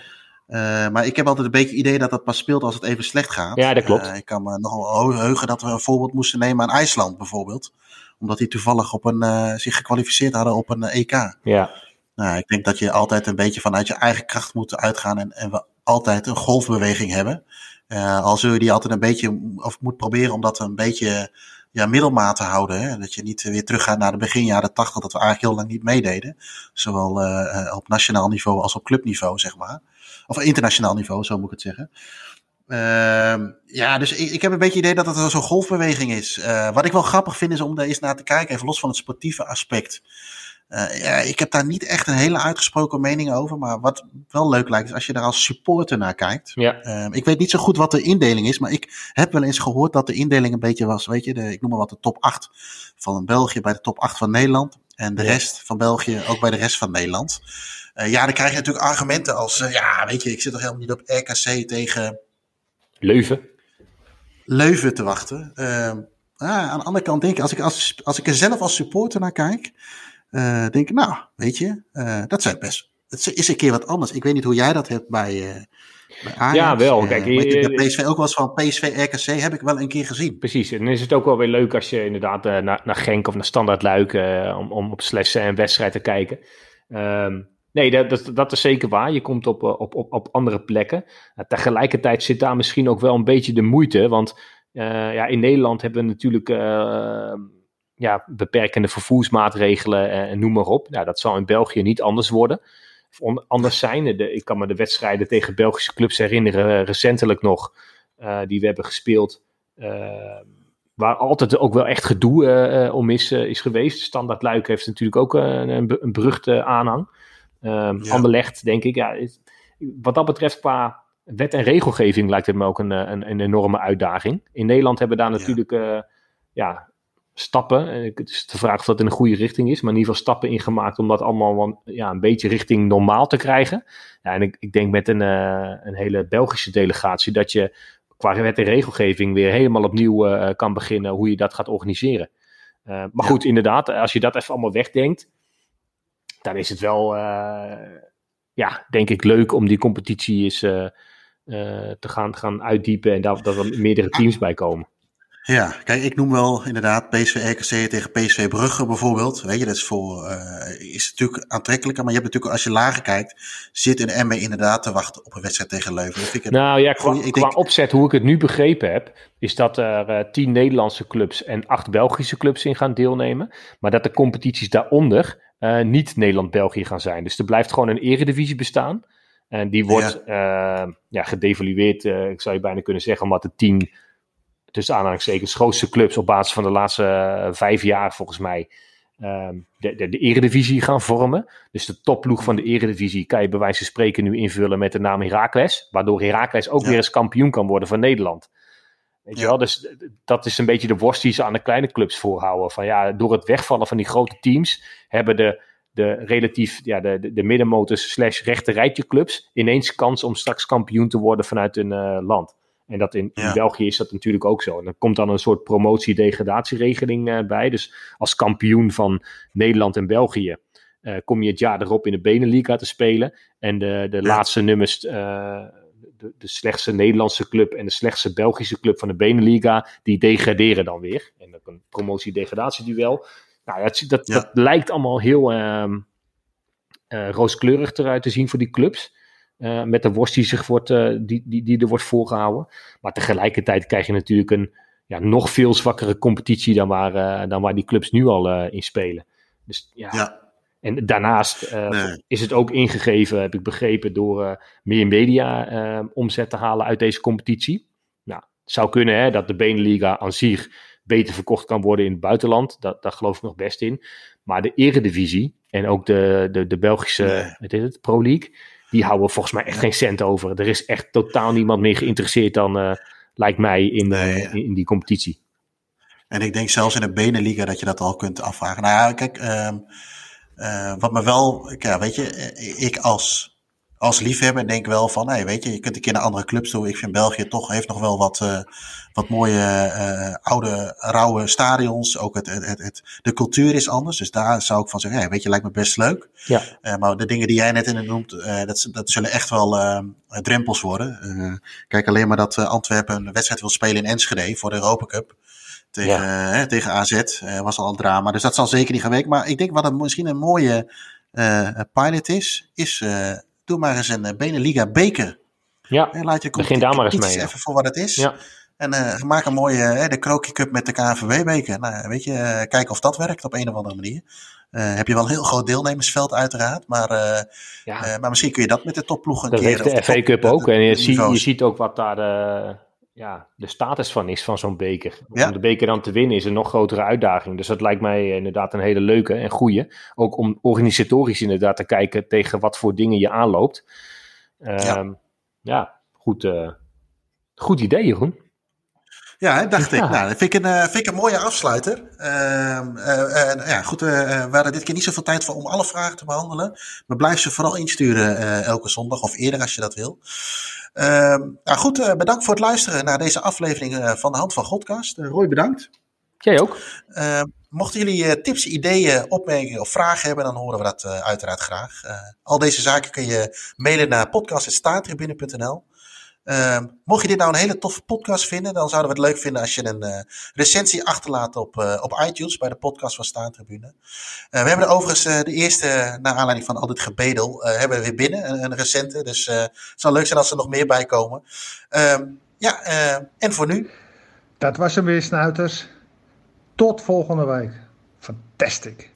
Maar ik heb altijd een beetje het idee dat dat pas speelt als het even slecht gaat. Ja, dat klopt. Ik kan me nog wel heugen dat we een voorbeeld moesten nemen aan IJsland bijvoorbeeld. Omdat die toevallig op een, zich gekwalificeerd hadden op een EK. Ja, Nou, ik denk dat je altijd een beetje vanuit je eigen kracht moet uitgaan en, en we altijd een golfbeweging hebben. Eh, al zul je die altijd een beetje, of moet proberen om dat een beetje ja, middelmaat te houden. Hè? Dat je niet weer teruggaat naar de begin jaren tachtig, dat we eigenlijk heel lang niet meededen. Zowel uh, op nationaal niveau als op clubniveau, zeg maar. Of internationaal niveau, zo moet ik het zeggen. Uh, ja, dus ik, ik, heb een beetje het idee dat het zo'n golfbeweging is. Wat ik wel grappig vind is om daar eens naar te kijken, even los van het sportieve aspect. Uh, ja, ik heb daar niet echt een hele uitgesproken mening over. Maar wat wel leuk lijkt, is als je daar als supporter naar kijkt. Ja. Uh, ik weet niet zo goed wat de indeling is. Maar ik heb wel eens gehoord dat de indeling een beetje was. Weet je, de, ik noem maar wat de top 8 van België bij de top 8 van Nederland. En de ja. rest van België ook bij de rest van Nederland. Uh, ja, dan krijg je natuurlijk argumenten als. ja, weet je, ik zit toch helemaal niet op RKC tegen. Leuven. Leuven te wachten. Ah, aan de andere kant denk ik, als ik, als, als ik er zelf als supporter naar kijk. Uh, denk ik, nou, weet je, uh, dat zijn best. Het is een keer wat anders. Ik weet niet hoe jij dat hebt bij, uh, bij Ajax. Ja, wel. Kijk, ik PSV ook wel eens van PSV RKC heb ik wel een keer gezien. Precies. En dan is het ook wel weer leuk als je inderdaad naar, naar Genk of naar Standaard Luik om, om op slessen en wedstrijd te kijken. Um, nee, dat, dat, dat, is zeker waar. Je komt op, op, op, op andere plekken. tegelijkertijd zit daar misschien ook wel een beetje de moeite. Want ja, in Nederland hebben we natuurlijk ja, beperkende vervoersmaatregelen en, en noem maar op. Nou, dat zal in België niet anders worden. Of on, anders zijn. De, ik kan me de wedstrijden tegen Belgische clubs herinneren, recentelijk nog, uh, die we hebben gespeeld. Uh, waar altijd ook wel echt gedoe om is, is geweest. Standaard Luik heeft natuurlijk ook een, een, beruchte aanhang. Um, ja. Anderlecht, denk ik. Ja, is, wat dat betreft, qua wet en regelgeving lijkt het me ook een, een, een enorme uitdaging. In Nederland hebben we daar natuurlijk ja. ja stappen. Het is de vraag of dat in een goede richting is, maar in ieder geval stappen ingemaakt om dat allemaal ja, een beetje richting normaal te krijgen. Ja, en ik, ik denk met een, uh, een hele Belgische delegatie dat je qua wet en regelgeving weer helemaal opnieuw uh, kan beginnen hoe je dat gaat organiseren. Uh, maar ja. goed, inderdaad, als je dat even allemaal wegdenkt, dan is het wel, ja, denk ik, leuk om die competitie eens te gaan, gaan uitdiepen en daar, dat er meerdere teams bij komen. Ja, kijk, ik noem wel inderdaad PSV RKC tegen PSV Brugge bijvoorbeeld. Weet je, dat is voor uh, is natuurlijk aantrekkelijker, maar je hebt natuurlijk als je lager kijkt, zit een ME inderdaad te wachten op een wedstrijd tegen Leuven. Dat vind ik nou ja, qua, ik qua denk... opzet, hoe ik het nu begrepen heb, is dat er uh, tien Nederlandse clubs en acht Belgische clubs in gaan deelnemen, maar dat de competities daaronder uh, niet Nederland-België gaan zijn. Dus er blijft gewoon een eredivisie bestaan. En die wordt ja. ja gedevalueerd, ik zou je bijna kunnen zeggen, omdat de tien tussen aanhalingstekens grootste clubs op basis van de laatste uh, vijf jaar volgens mij um, de, de, de eredivisie gaan vormen. Dus de topploeg van de eredivisie kan je bij wijze van spreken nu invullen met de naam Heracles. Waardoor Heracles ook ja. weer eens kampioen kan worden van Nederland. Weet ja. je wel? Dus dat is een beetje de worst die ze aan de kleine clubs voorhouden. Van ja, door het wegvallen van die grote teams hebben de, de relatief ja, de, de, de middenmotors slash rechte rijtje clubs ineens kans om straks kampioen te worden vanuit hun uh, land. En dat in, ja. in, België is dat natuurlijk ook zo. En er komt dan een soort promotie-degradatieregeling uh, bij. Dus als kampioen van Nederland en België uh, kom je het jaar erop in de Beneliga te spelen. En de, de ja. laatste nummers, uh, de, de, slechtste Nederlandse club en de slechtste Belgische club van de Beneliga, die degraderen dan weer. En dat een promotie-degradatieduel. Nou, dat, dat, ja. dat, lijkt allemaal heel ehm, rooskleurig eruit te zien voor die clubs. Uh, met de worst die, zich wordt, uh, die, die, die er wordt voorgehouden. Maar tegelijkertijd krijg je natuurlijk een ja, nog veel zwakkere competitie dan waar, uh, dan waar die clubs nu al in spelen. Dus ja. ja. En daarnaast nee. is het ook ingegeven, heb ik begrepen, door meer media omzet te halen uit deze competitie. Nou, het zou kunnen hè, dat de Beneliga aan zich beter verkocht kan worden in het buitenland. Dat, daar geloof ik nog best in. Maar de Eredivisie en ook de, de, de Belgische nee. wat is het, Pro League die houden volgens mij echt geen cent over. Er is echt totaal niemand meer geïnteresseerd dan, uh, lijkt mij, in, nee. uh, in, die competitie. En ik denk zelfs in de Beneliga dat je dat al kunt afvragen. Nou ja, kijk, uh, wat me wel, ja, weet je, ik als als liefhebber denk ik wel van, hey, weet je, je kunt een keer naar andere clubs toe. Ik vind België toch heeft nog wel wat, uh, wat mooie uh, oude, rauwe stadions. Ook het, het, het, de cultuur is anders. Dus daar zou ik van zeggen, hey, weet je, lijkt me best leuk. Ja. Uh, maar de dingen die jij net in het noemt, dat, dat zullen echt wel drempels worden. kijk alleen maar dat Antwerpen een wedstrijd wil spelen in Enschede voor de Europa Cup. Tegen, ja. tegen AZ was al een drama. Dus dat zal zeker niet gaan werken. Maar ik denk wat een, misschien een mooie pilot is, is doe maar eens een Beneliga beker. Ja, en laat je begin daar maar eens mee. Even voor wat het is. Ja. En uh, maak een mooie uh, de Krokie Cup met de KNVB-beker. Nou, weet je, uh, kijken of dat werkt op een of andere manier. heb je wel een heel groot deelnemersveld uiteraard. Maar, ja. maar misschien kun je dat met de topploeg een dat heeft de FA Cup ook. En je, zie, je ziet ook wat daar de, ja, de status van is van zo'n beker. Ja. Om de beker dan te winnen is een nog grotere uitdaging. Dus dat lijkt mij inderdaad een hele leuke en goede. Ook om organisatorisch inderdaad te kijken tegen wat voor dingen je aanloopt. ja. ja, goed, goed idee Jeroen. Ja, dacht ik. Nou, dat vind ik een, uh, vind ik een mooie afsluiter. Uh, uh, ja, goed, we hadden dit keer niet zoveel tijd voor om alle vragen te behandelen. Maar blijf ze vooral insturen elke zondag of eerder als je dat wil. nou goed, bedankt voor het luisteren naar deze aflevering van de Hand van Godcast. Roy, bedankt. Jij ook. mochten jullie tips, ideeën, opmerkingen of vragen hebben, dan horen we dat uiteraard graag. al deze zaken kun je mailen naar podcast.staartribune.nl. Uh, mocht je dit nou een hele toffe podcast vinden, dan zouden we het leuk vinden als je een uh, recensie achterlaat op, uh, op iTunes bij de podcast van Staantribune. Uh, we hebben er overigens de eerste, naar aanleiding van al dit gebedel, hebben we weer binnen, een, een recente. Dus het zou leuk zijn als er nog meer bij komen. Ehm, ja, en voor nu. Dat was hem weer, snuiters. Tot volgende week. Fantastic.